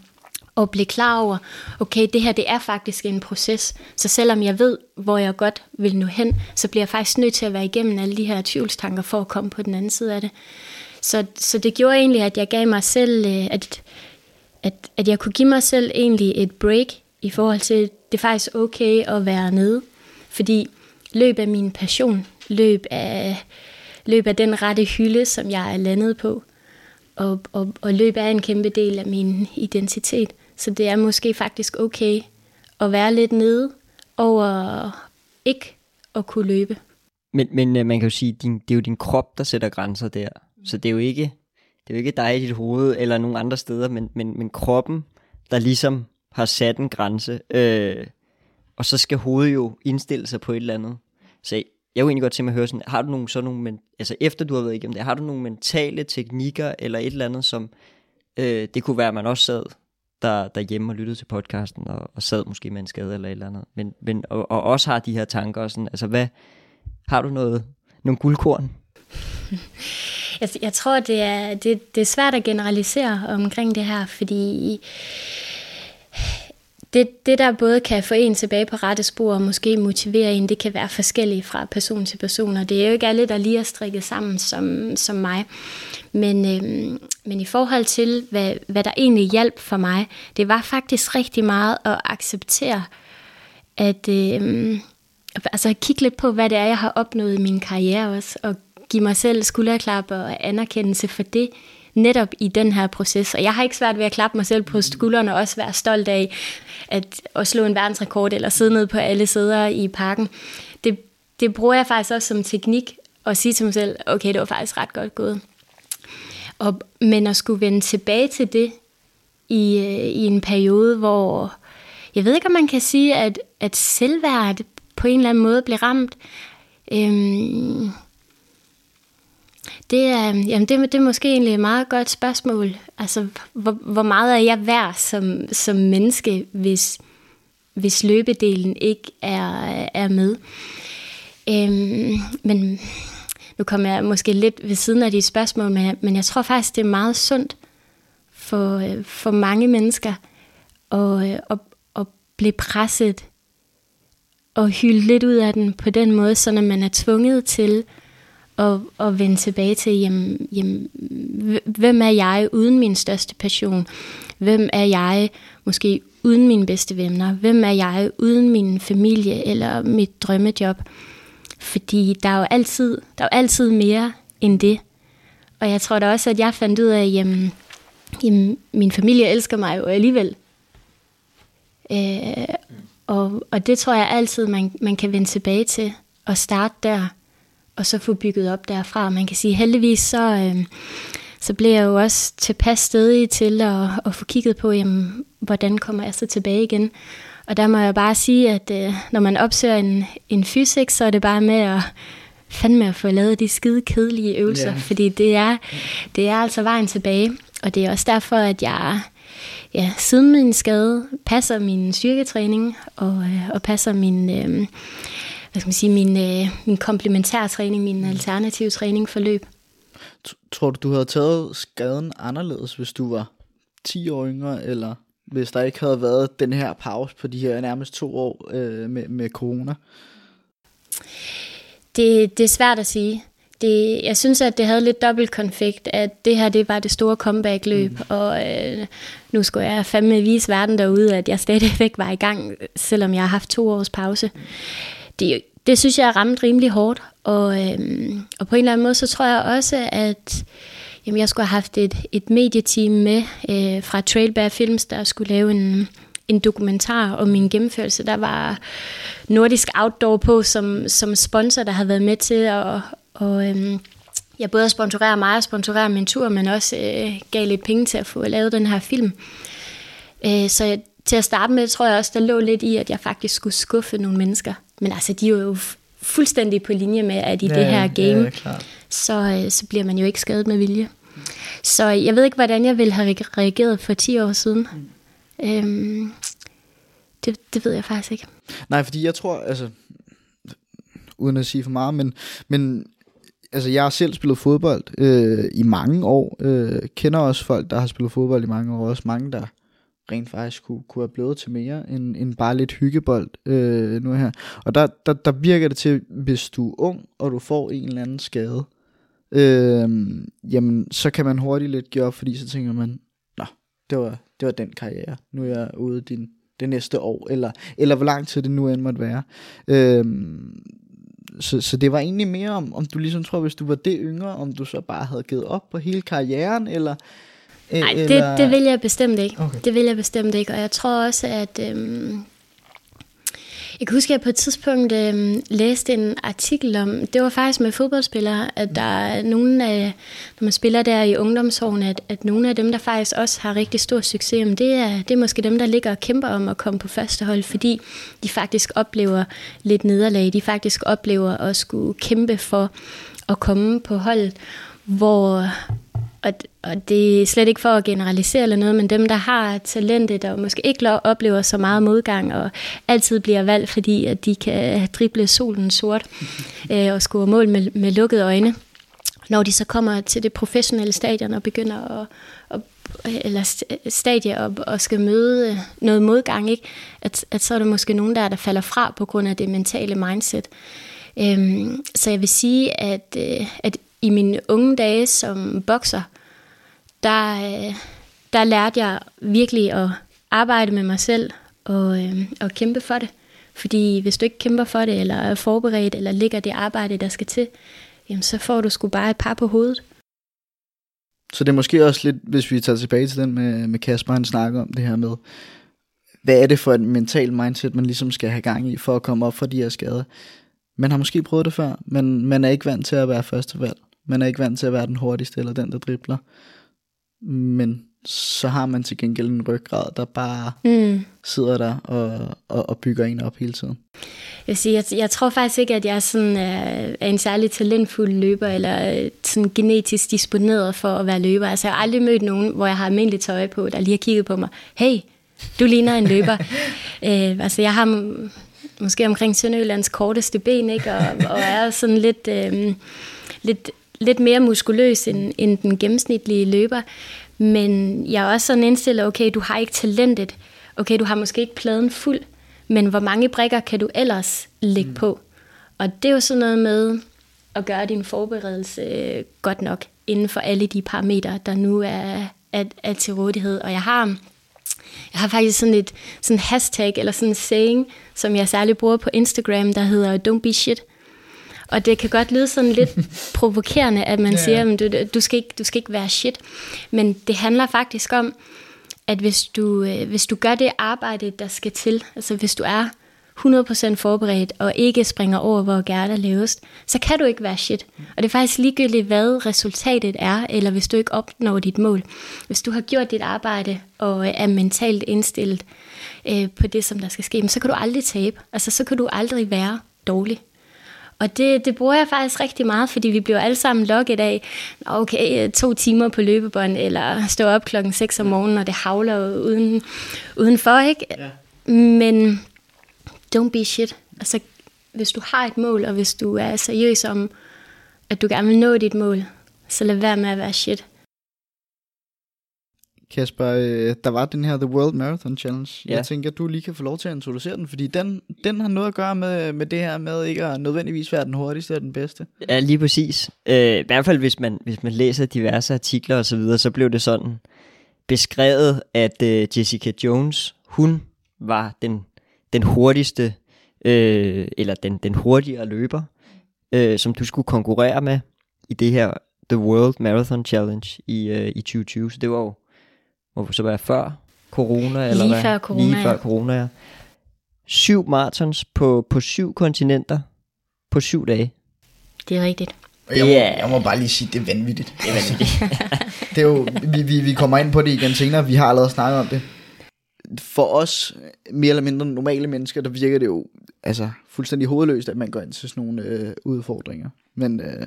og blive klar over, okay, det her det er faktisk en proces, så selvom jeg ved, hvor jeg godt vil nå hen, så bliver jeg faktisk nødt til at være igennem alle de her tvivlstanker for at komme på den anden side af det. Så, så det gjorde egentlig, at jeg gav mig selv, øh, at, at, at jeg kunne give mig selv egentlig et break i forhold til, det er faktisk okay at være nede, fordi løb er min passion, løb er løb er den rette hylde, som jeg er landet på. Og, og, og løb er en kæmpe del af min identitet. Så det er måske faktisk okay at være lidt nede over ikke at kunne løbe. Men, men øh, man kan jo sige, din, det er jo din krop, der sætter grænser der. Så det er jo ikke, det er jo ikke dig i dit hoved eller nogen andre steder, men, men, men kroppen, der ligesom har sat en grænse. Øh, og så skal hovedet jo indstille sig på et eller andet. Så jeg kunne egentlig godt tænke mig at høre sådan, har du nogle sådan nogle, men, altså efter du har været igennem det, har du nogle mentale teknikker eller et eller andet, som øh, det kunne være, at man også sad der, derhjemme og lyttede til podcasten, og, og sad måske med en skade eller et eller andet, men, men, og, og også har de her tanker og sådan, altså hvad, har du noget, nogle guldkorn? Jeg, jeg tror, det er, det, det er svært at generalisere omkring det her, fordi det, det, der både kan få en tilbage på rette spor og måske motivere en, det kan være forskelligt fra person til person, og det er jo ikke alle, der lige er strikket sammen som, som mig. Men, øhm, men i forhold til, hvad, hvad der egentlig hjalp for mig, det var faktisk rigtig meget at acceptere, at øhm, altså kigge lidt på, hvad det er, jeg har opnået i min karriere også, og give mig selv skulderklap og anerkendelse for det, netop i den her proces. Og jeg har ikke svært ved at klappe mig selv på skuldrene og også være stolt af at, at slå en verdensrekord eller sidde ned på alle sæder i parken. Det, det bruger jeg faktisk også som teknik at sige til mig selv, okay, det var faktisk ret godt gået. Og, men at skulle vende tilbage til det i, øh, i en periode, hvor jeg ved ikke, om man kan sige, at, at selvværd på en eller anden måde blev ramt. Øhm, det er, øhm, jamen det, det er måske egentlig et meget godt spørgsmål. Altså, hvor, hvor meget er jeg værd som, som menneske, hvis, hvis løbedelen ikke er, er med? Øhm, men nu kommer jeg måske lidt ved siden af de spørgsmål, men jeg, men jeg tror faktisk, det er meget sundt for, øh, for mange mennesker at, øh, at, at blive presset og hylde lidt ud af den på den måde, så når man er tvunget til at, at vende tilbage til, jamen, jamen, hvem er jeg uden min største passion? Hvem er jeg måske uden mine bedste venner? Hvem er jeg uden min familie eller mit drømmejob? Fordi der er jo altid, der er jo altid mere end det. Og jeg tror da også, at jeg fandt ud af, at jamen, jamen, min familie elsker mig jo alligevel. Øh, og, og det tror jeg altid, man, man kan vende tilbage til og starte der, og så få bygget op derfra. Man kan sige, heldigvis så, øh, så bliver jeg jo også tilpas stedig til at, at få kigget på, jamen, hvordan kommer jeg så tilbage igen. Og der må jeg bare sige, at øh, når man opsøger en, en fysik, så er det bare med at fandme at få lavet de skide kedelige øvelser, yeah. fordi det er, det er altså vejen tilbage. Og det er også derfor, at jeg ja, siden min skade passer min styrketræning og, øh, og passer min, øh, hvad skal man sige, min, øh, min komplementærtræning, min alternative træning for løb. Tror du, du havde taget skaden anderledes, hvis du var 10 år yngre, eller hvis der ikke havde været den her pause på de her nærmest to år øh, med, med corona? Det, det er svært at sige. Det, jeg synes, at det havde lidt dobbelt konflikt, at det her det var det store comeback-løb, mm. og øh, nu skulle jeg fandme vise verden derude, at jeg stadigvæk var i gang, selvom jeg har haft to års pause. Det, det synes jeg er ramt rimelig hårdt, og, øhm, og på en eller anden måde, så tror jeg også, at Jamen, jeg skulle have haft et, et medieteam med øh, fra Trailbear Films, der skulle lave en, en dokumentar om min gennemførelse. Der var Nordisk Outdoor på som, som sponsor, der havde været med til at og, øhm, jeg både sponsorerer mig og sponsorerer min tur, men også øh, gav lidt penge til at få lavet den her film. Øh, så jeg, til at starte med, tror jeg også, der lå lidt i, at jeg faktisk skulle skuffe nogle mennesker. Men altså, de er jo fuldstændig på linje med, at i ja, det her game, ja, så, øh, så bliver man jo ikke skadet med vilje. Så jeg ved ikke, hvordan jeg ville have reageret for 10 år siden. Mm. Øhm, det, det ved jeg faktisk ikke. Nej, fordi jeg tror, altså, uden at sige for meget, men, men altså jeg har selv spillet fodbold øh, i mange år, øh, kender også folk, der har spillet fodbold i mange år, også mange, der rent faktisk kunne, kunne have blevet til mere end, end bare lidt hyggebold øh, nu her. Og der, der, der virker det til, hvis du er ung, og du får en eller anden skade, øh, jamen så kan man hurtigt lidt give op, fordi så tænker man, nå, det var, det var den karriere, nu er jeg ude din, det næste år, eller, eller hvor lang tid det nu end måtte være. Øh, så, så det var egentlig mere om, om du ligesom tror, hvis du var det yngre, om du så bare havde givet op på hele karrieren, eller... Nej, eller... det, det vil jeg bestemt ikke. Okay. Det vil jeg bestemt ikke, og jeg tror også, at øhm, jeg kan huske, at jeg på et tidspunkt øh, læste en artikel om, det var faktisk med fodboldspillere, at der er nogle af, når man spiller der i ungdomsårene, at, at nogle af dem, der faktisk også har rigtig stor succes, det er, det er måske dem, der ligger og kæmper om at komme på første hold, fordi de faktisk oplever lidt nederlag. De faktisk oplever at skulle kæmpe for at komme på holdet, hvor og, og det er slet ikke for at generalisere eller noget, men dem, der har talentet, der måske ikke oplever så meget modgang, og altid bliver valgt, fordi at de kan drible solen sort øh, og score mål med, med lukkede øjne, når de så kommer til det professionelle stadion og begynder at, at eller stadie og, og skal møde noget modgang, ikke? At, at så er der måske nogen der, der falder fra på grund af det mentale mindset. Øhm, så jeg vil sige, at, øh, at i mine unge dage som bokser, der, øh, der lærte jeg virkelig at arbejde med mig selv og, øh, og kæmpe for det. Fordi hvis du ikke kæmper for det, eller er forberedt, eller ligger det arbejde, der skal til, jamen så får du sgu bare et par på hovedet. Så det er måske også lidt, hvis vi tager tilbage til den med, med Kasper, han snakker om det her med, hvad er det for et mental mindset, man ligesom skal have gang i, for at komme op fra de her skader. Man har måske prøvet det før, men man er ikke vant til at være førstevalg. Man er ikke vant til at være den hurtigste, eller den, der dribler. Men så har man til gengæld en ryggrad, der bare mm. sidder der og, og, og bygger en op hele tiden. Jeg, siger, jeg, jeg tror faktisk ikke, at jeg sådan er, er en særlig talentfuld løber, eller sådan genetisk disponeret for at være løber. Altså, jeg har aldrig mødt nogen, hvor jeg har almindeligt tøj på, der lige har kigget på mig. Hey, du ligner en løber. øh, altså, jeg har måske omkring Sønderjyllands korteste ben, ikke? Og, og er sådan lidt, øh, lidt, lidt mere muskuløs end, end den gennemsnitlige løber. Men jeg er også sådan indstillet, okay, du har ikke talentet. Okay, du har måske ikke pladen fuld, men hvor mange brikker kan du ellers lægge mm. på? Og det er jo sådan noget med at gøre din forberedelse øh, godt nok inden for alle de parametre, der nu er, er, er til rådighed. Og jeg har, jeg har faktisk sådan et sådan hashtag eller sådan en saying, som jeg særligt bruger på Instagram, der hedder don't be shit. Og det kan godt lyde sådan lidt provokerende, at man ja. siger, at du, du, skal ikke, du skal ikke være shit. Men det handler faktisk om, at hvis du, øh, hvis du gør det arbejde, der skal til, altså hvis du er 100% forberedt og ikke springer over, hvor Gerda lavest, så kan du ikke være shit. Og det er faktisk ligegyldigt, hvad resultatet er, eller hvis du ikke opnår dit mål. Hvis du har gjort dit arbejde og er mentalt indstillet øh, på det, som der skal ske, så kan du aldrig tabe. Altså så kan du aldrig være dårlig. Og det, det bruger jeg faktisk rigtig meget, fordi vi bliver alle sammen lukket af, okay, to timer på løbebånd, eller stå op klokken 6 om morgenen, og det havler uden, udenfor, ikke? Ja. Men don't be shit. Altså, hvis du har et mål, og hvis du er seriøs om, at du gerne vil nå dit mål, så lad være med at være shit. Kasper, øh, der var den her The World Marathon Challenge. Ja. Jeg tænker, at du lige kan få lov til at introducere den, fordi den, den har noget at gøre med, med det her med ikke at nødvendigvis være den hurtigste og den bedste. Ja, lige præcis. Øh, I hvert fald, hvis man, hvis man læser diverse artikler og så videre, så blev det sådan beskrevet, at øh, Jessica Jones, hun var den, den hurtigste, øh, eller den, den hurtigere løber, øh, som du skulle konkurrere med i det her The World Marathon Challenge i, øh, i 2020. Så det var jo må så være før corona, eller Lige hvad? før corona, Lige før corona, ja. Syv marathons på, på syv kontinenter på syv dage. Det er rigtigt. Jeg må, yeah. jeg må bare lige sige, det er vanvittigt. Det er vanvittigt. det er jo, vi, vi, vi kommer ind på det igen senere, vi har allerede snakket om det. For os, mere eller mindre normale mennesker, der virker det jo altså, fuldstændig hovedløst, at man går ind til sådan nogle øh, udfordringer. Men øh,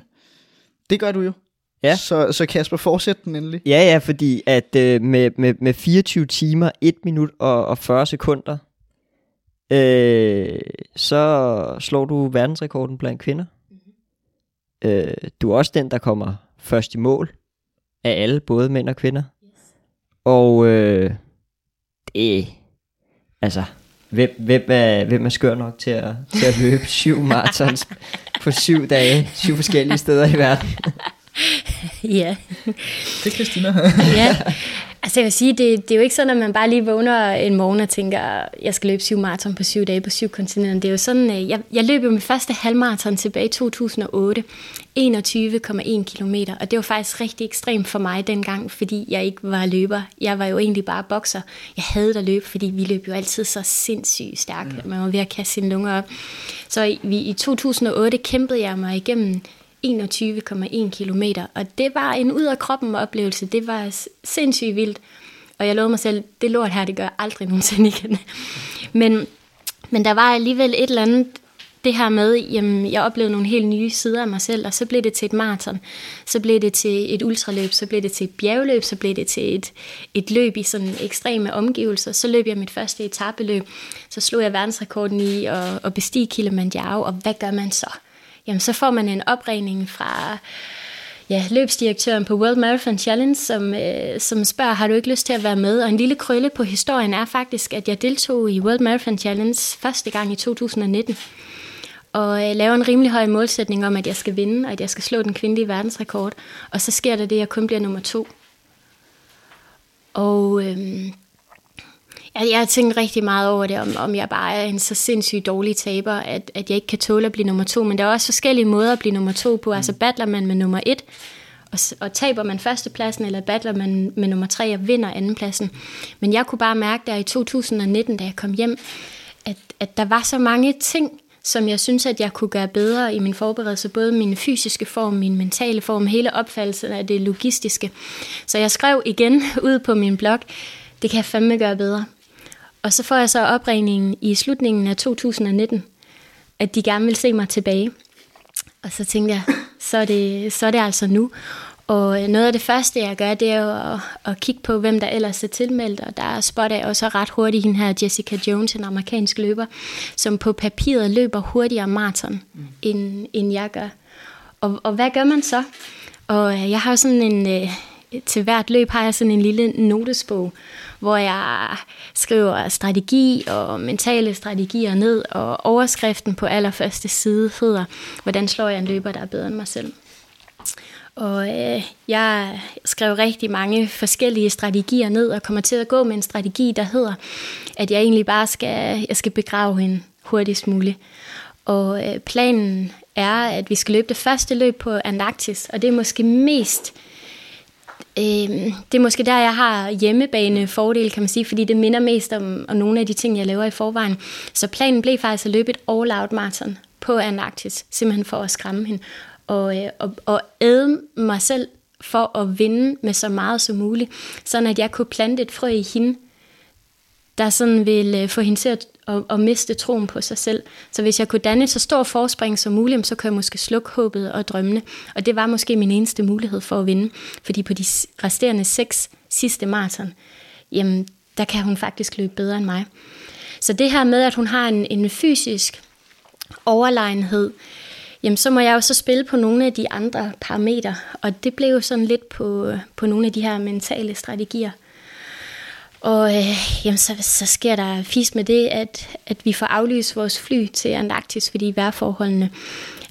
det gør du jo. Ja. Så, så Kasper, fortsæt den endelig. Ja, ja, fordi at øh, med, med, med 24 timer, 1 minut og, og 40 sekunder, øh, så slår du verdensrekorden blandt kvinder. Mm-hmm. Øh, du er også den, der kommer først i mål af alle, både mænd og kvinder. Yes. Og øh, det altså, hvem, hvem, er, hvem er skør nok til at, til at løbe syv marathons på syv dage, syv forskellige steder i verden? ja. Det er Christina. ja. Altså jeg vil sige, det, det er jo ikke sådan, at man bare lige vågner en morgen og tænker, jeg skal løbe syv maraton på syv dage på syv kontinenter. Det er jo sådan, øh, jeg, jeg løb jo min første halvmaraton tilbage i 2008. 21,1 km, og det var faktisk rigtig ekstremt for mig dengang, fordi jeg ikke var løber. Jeg var jo egentlig bare bokser. Jeg havde at løbe, fordi vi løb jo altid så sindssygt stærkt. Mm. Man var ved at kaste sine lunger op. Så i, i 2008 kæmpede jeg mig igennem 21,1 km, og det var en ud af kroppen oplevelse. Det var sindssygt vildt. Og jeg lovede mig selv, det lort her, det gør jeg aldrig nogensinde igen. Men, men der var alligevel et eller andet, det her med, jamen, jeg oplevede nogle helt nye sider af mig selv, og så blev det til et maraton, så blev det til et ultraløb, så blev det til et bjergløb, så blev det til et, et løb i sådan ekstreme omgivelser. Så løb jeg mit første etabeløb, så slog jeg verdensrekorden i at, at bestige Kilimanjaro, og hvad gør man så? Jamen så får man en opregning fra ja, løbsdirektøren på World Marathon Challenge, som, øh, som spørger, har du ikke lyst til at være med? Og en lille krølle på historien er faktisk, at jeg deltog i World Marathon Challenge første gang i 2019. Og øh, laver en rimelig høj målsætning om, at jeg skal vinde, og at jeg skal slå den kvindelige verdensrekord. Og så sker der det, at jeg kun bliver nummer to. Og øhm, jeg, jeg har tænkt rigtig meget over det, om, om jeg bare er en så sindssygt dårlig taber, at, at jeg ikke kan tåle at blive nummer to. Men der er også forskellige måder at blive nummer to på. Altså battler man med nummer et, og, og taber man førstepladsen, eller battler man med nummer tre og vinder andenpladsen. Men jeg kunne bare mærke der i 2019, da jeg kom hjem, at, at der var så mange ting, som jeg synes, at jeg kunne gøre bedre i min forberedelse, både min fysiske form, min mentale form, hele opfattelsen af det logistiske. Så jeg skrev igen ud på min blog, det kan jeg fandme gøre bedre. Og så får jeg så opringningen i slutningen af 2019, at de gerne vil se mig tilbage. Og så tænkte jeg, så er det, så er det altså nu. Og noget af det første, jeg gør, det er jo at, at kigge på, hvem der ellers er tilmeldt. Og der spotter jeg også ret hurtigt hende her Jessica Jones, en amerikansk løber, som på papiret løber hurtigere maraton, mm. end, end jeg gør. Og, og hvad gør man så? Og jeg har sådan en, øh, til hvert løb har jeg sådan en lille notesbog, hvor jeg skriver strategi og mentale strategier ned, og overskriften på allerførste side hedder, hvordan slår jeg en løber, der er bedre end mig selv. Og øh, jeg skrev rigtig mange forskellige strategier ned, og kommer til at gå med en strategi, der hedder, at jeg egentlig bare skal, jeg skal begrave hende hurtigst muligt. Og øh, planen er, at vi skal løbe det første løb på Antarktis, og det er måske mest øh, det er måske der, jeg har hjemmebane fordel, kan man sige, fordi det minder mest om, om nogle af de ting, jeg laver i forvejen. Så planen blev faktisk at løbe et all-out marathon på Antarktis, simpelthen for at skræmme hende og, øh, og, og æde mig selv for at vinde med så meget som muligt, sådan at jeg kunne plante et frø i hende, der sådan vil øh, få hende til at, at, at miste troen på sig selv. Så hvis jeg kunne danne et så stor forspring som muligt, så kunne jeg måske slukke håbet og drømmene. Og det var måske min eneste mulighed for at vinde. Fordi på de resterende seks sidste maraton, jamen, der kan hun faktisk løbe bedre end mig. Så det her med, at hun har en, en fysisk overlegenhed, jamen så må jeg jo så spille på nogle af de andre parametre, og det blev jo sådan lidt på, på nogle af de her mentale strategier. Og øh, jamen, så, så sker der fisk med det, at, at vi får aflyst vores fly til Antarktis, fordi vejrforholdene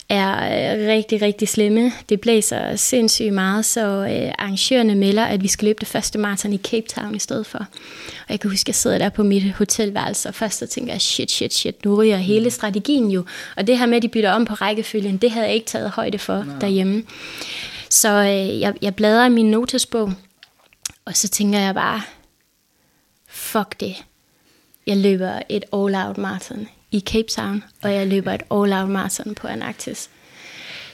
er øh, rigtig, rigtig slemme. Det blæser sindssygt meget, så øh, arrangørerne melder, at vi skal løbe det første maraton i Cape Town i stedet for. Og jeg kan huske, at jeg sidder der på mit hotelværelse, og først så tænker jeg, shit, shit, shit, nu ryger hele strategien jo. Og det her med, at de bytter om på rækkefølgen, det havde jeg ikke taget højde for Nej. derhjemme. Så øh, jeg, jeg bladrer i min notesbog, og så tænker jeg bare, fuck det. Jeg løber et all-out marathon i Cape Town, og jeg løber et all-out marathon på Antarktis.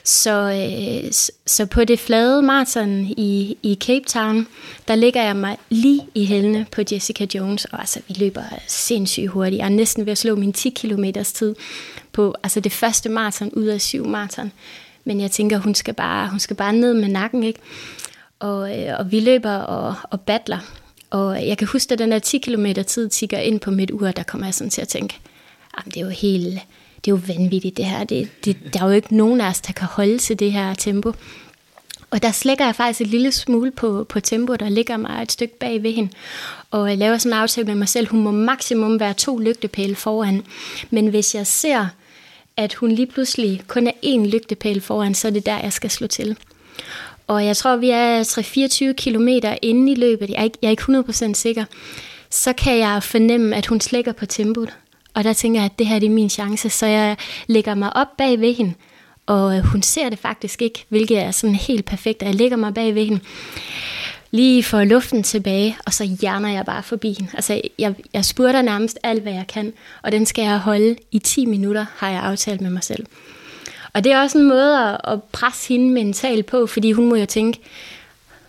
Så, øh, så på det flade maraton i, i Cape Town, der ligger jeg mig lige i hælene på Jessica Jones, og altså, vi løber sindssygt hurtigt. Jeg er næsten ved at slå min 10 km tid på altså det første maraton ud af syv maraton. Men jeg tænker, hun skal bare, hun skal bare ned med nakken, ikke? Og, øh, og vi løber og, og battler. Og jeg kan huske, at den der 10 km tid tigger ind på mit ur, der kommer jeg sådan til at tænke, jamen, det er jo helt, det er jo vanvittigt det her. Det, det, der er jo ikke nogen af os, der kan holde til det her tempo. Og der slækker jeg faktisk et lille smule på, på tempo, der ligger mig et stykke bag ved hende. Og jeg laver sådan en aftale med mig selv, hun må maksimum være to lygtepæle foran. Men hvis jeg ser, at hun lige pludselig kun er én lygtepæl foran, så er det der, jeg skal slå til. Og jeg tror, vi er 3-24 km inde i løbet. Jeg er, ikke, jeg er ikke 100% sikker. Så kan jeg fornemme, at hun slækker på tempoet. Og der tænker jeg, at det her det er min chance, så jeg lægger mig op bag ved hende, og øh, hun ser det faktisk ikke, hvilket er sådan helt perfekt, jeg lægger mig bag ved hende, lige får luften tilbage, og så hjerner jeg bare forbi hende. Altså, jeg, jeg spurgte nærmest alt, hvad jeg kan, og den skal jeg holde i 10 minutter, har jeg aftalt med mig selv. Og det er også en måde at, at presse hende mentalt på, fordi hun må jo tænke,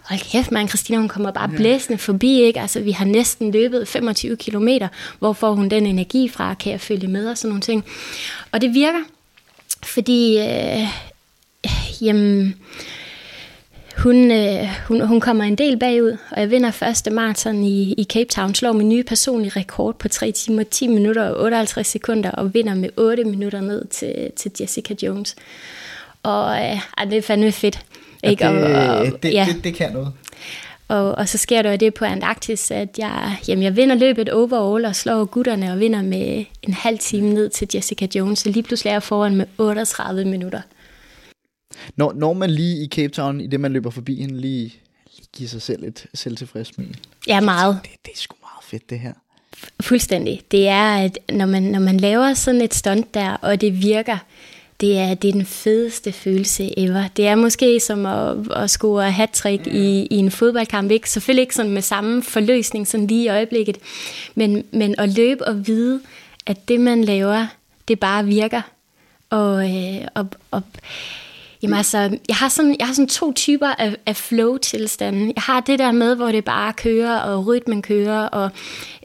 hold kæft, man, Christina, hun kommer bare blæsende forbi, ikke? Altså, vi har næsten løbet 25 kilometer. Hvor får hun den energi fra? Kan jeg følge med? Og sådan nogle ting. Og det virker, fordi, øh, jamen, hun, øh, hun, hun kommer en del bagud, og jeg vinder første maraton i, i Cape Town, slår min nye personlige rekord på 3 timer, 10 minutter og 58 sekunder, og vinder med 8 minutter ned til, til Jessica Jones. Og øh, det er fandme fedt. Ikke? Det, og, og, det, ja. det, det kan noget. Og, og så sker der det på Antarktis, at jeg, jamen jeg vinder løbet overall og slår gutterne og vinder med en halv time ned til Jessica Jones. Så lige pludselig er jeg foran med 38 minutter. Når, når man lige i Cape Town, i det man løber forbi hende, lige, lige giver sig selv et selvtilfreds smil. Ja, meget. Det, det er sgu meget fedt det her. Fuldstændig. Det er, at når man, når man laver sådan et stunt der, og det virker, det er, det er den fedeste følelse ever. Det er måske som at, at score hat i, i en fodboldkamp. Ikke? Selvfølgelig ikke sådan med samme forløsning sådan lige i øjeblikket, men, men at løbe og vide, at det man laver, det bare virker. Og, øh, og, og Jamen altså, jeg har sådan, jeg har sådan to typer af, af flow-tilstanden. Jeg har det der med, hvor det bare kører, og rytmen kører, og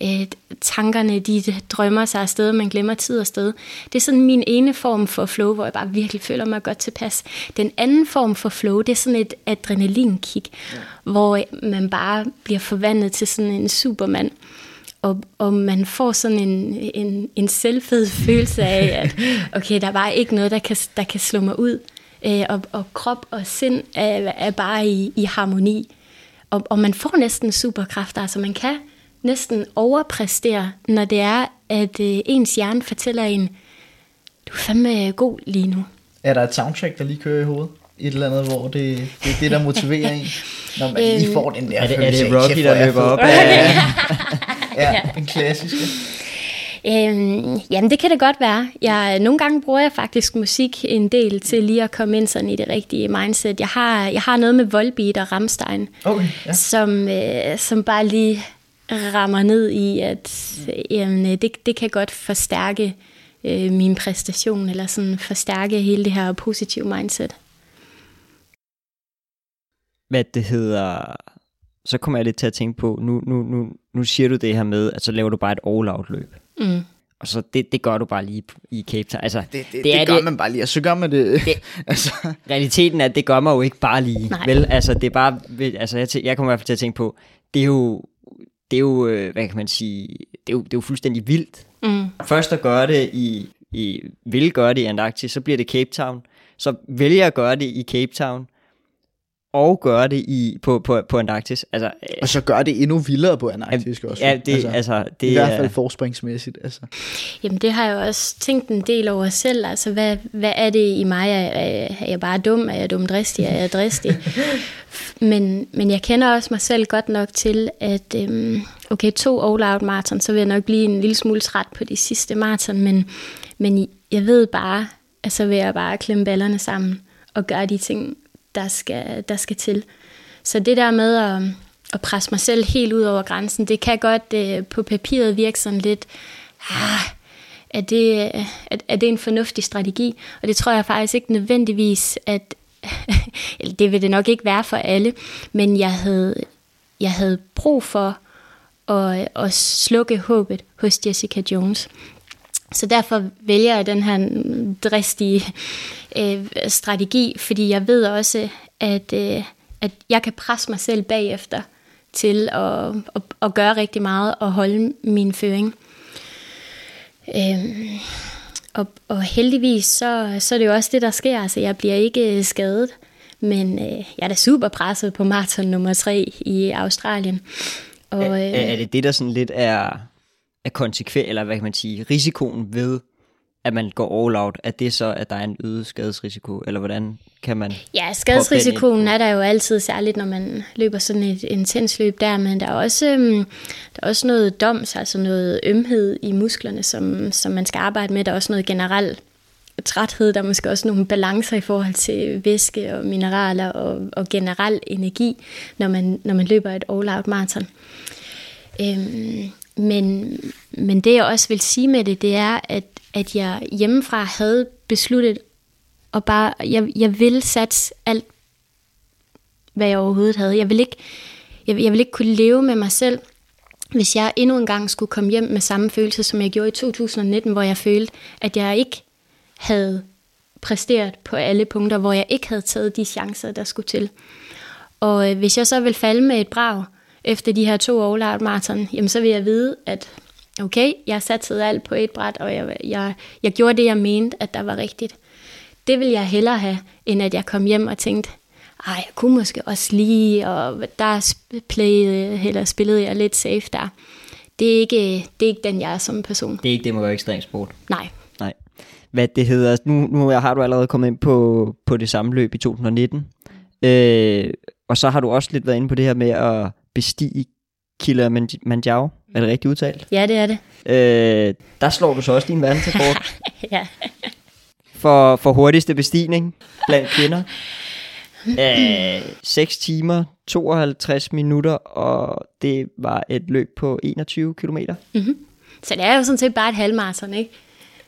øh, tankerne, de drømmer sig afsted, man glemmer tid og sted. Det er sådan min ene form for flow, hvor jeg bare virkelig føler mig godt tilpas. Den anden form for flow, det er sådan et adrenalinkick, ja. hvor man bare bliver forvandlet til sådan en supermand og, og man får sådan en, en, en selvfed følelse af, at okay, der var ikke noget, der kan, der kan slå mig ud øh, og, og krop og sind er, er bare i, i harmoni. Og, og man får næsten superkræfter, altså man kan næsten overpræstere, når det er, at øh, ens hjerne fortæller en, du er fandme god lige nu. Er der et soundtrack, der lige kører i hovedet? Et eller andet, hvor det, det er det, der motiverer en, når man lige øhm, får den der er det, Er det Rocky, der løber op? ja, ja, den klassiske. Øhm, jamen, det kan det godt være. Jeg, nogle gange bruger jeg faktisk musik en del til lige at komme ind sådan i det rigtige mindset. Jeg har, jeg har noget med Volbeat og Ramstein, okay, ja. som, øh, som bare lige rammer ned i, at jamen, det, det kan godt forstærke øh, min præstation, eller sådan forstærke hele det her positive mindset. Hvad det hedder, så kommer jeg lidt til at tænke på, nu, nu, nu, nu siger du det her med, at så laver du bare et all-out løb. Mm. Og så det, det gør du bare lige i Cape Town. Altså, det, det, det, det, gør det, man bare lige, og så gør man det. det altså. Realiteten er, at det gør man jo ikke bare lige. Nej. Vel, altså, det er bare, altså, jeg, jeg kommer i hvert fald til at tænke på, det er jo, det er jo, øh, hvad kan man sige, det er jo, det er jo fuldstændig vildt. Mm. Først at gøre det i, i, vil gøre det i Antarktis, så bliver det Cape Town. Så vælger at gøre det i Cape Town, og gøre det i, på, på, på Antarktis. Altså, øh, og så gør det endnu vildere på Antarktis også. Ja, det, altså, altså, det, I hvert fald forspringsmæssigt. Altså. Jamen det har jeg også tænkt en del over selv. Altså hvad, hvad er det i mig? Er, er jeg bare dum? Er jeg dumdristig? Er jeg dristig? men, men jeg kender også mig selv godt nok til, at øhm, okay, to all-out maraton, så vil jeg nok blive en lille smule træt på de sidste maraton, men, men jeg ved bare, at så vil jeg bare klemme ballerne sammen og gøre de ting, der skal, der skal til. Så det der med at, at presse mig selv helt ud over grænsen, det kan godt øh, på papiret virke sådan lidt, ah, er det, er, er det en fornuftig strategi? Og det tror jeg faktisk ikke nødvendigvis, at eller det vil det nok ikke være for alle, men jeg havde, jeg havde brug for at, at slukke håbet hos Jessica Jones. Så derfor vælger jeg den her dristige øh, strategi, fordi jeg ved også, at, øh, at jeg kan presse mig selv bagefter til at, at, at gøre rigtig meget og holde min føring. Øh, og, og heldigvis, så, så er det jo også det, der sker. Altså, jeg bliver ikke skadet, men øh, jeg er da super presset på maraton nummer 3 i Australien. Og, øh, er, er det det, der sådan lidt er er konsekvent, eller hvad kan man sige, risikoen ved, at man går all out, at det så, at der er en øget skadesrisiko, eller hvordan kan man... Ja, skadesrisikoen er der jo altid, særligt når man løber sådan et intens løb der, men der er også, um, der er også noget doms, altså noget ømhed i musklerne, som, som man skal arbejde med. Der er også noget generelt træthed, der er måske også nogle balancer i forhold til væske og mineraler og, og generel energi, når man, når man løber et all-out marathon. Øhm, men, men det jeg også vil sige med det, det er, at, at jeg hjemmefra havde besluttet, og bare, jeg, jeg vil satse alt, hvad jeg overhovedet havde. Jeg vil ikke, jeg, jeg vil ikke kunne leve med mig selv, hvis jeg endnu en gang skulle komme hjem med samme følelse, som jeg gjorde i 2019, hvor jeg følte, at jeg ikke havde præsteret på alle punkter, hvor jeg ikke havde taget de chancer, der skulle til. Og øh, hvis jeg så vil falde med et brag, efter de her to all marathon, jamen så vil jeg vide, at okay, jeg satte alt på et bræt, og jeg, jeg, jeg gjorde det, jeg mente, at der var rigtigt. Det vil jeg hellere have, end at jeg kom hjem og tænkte, ej, jeg kunne måske også lige, og der playede, eller spillede jeg lidt safe der. Det er ikke, det er ikke den, jeg er som person. Det er ikke det, man gør ekstrem sport. Nej. Nej. Hvad det hedder, nu, nu har du allerede kommet ind på, på det samme løb i 2019, øh, og så har du også lidt været inde på det her med at bestige Kilimanjaro. Er det rigtigt udtalt? Ja, det er det. Øh, der slår du så også din verdensrekord. ja. for, for hurtigste bestigning blandt kvinder. Øh, 6 timer, 52 minutter, og det var et løb på 21 km. Mm-hmm. Så det er jo sådan set bare et halvmarathon, ikke?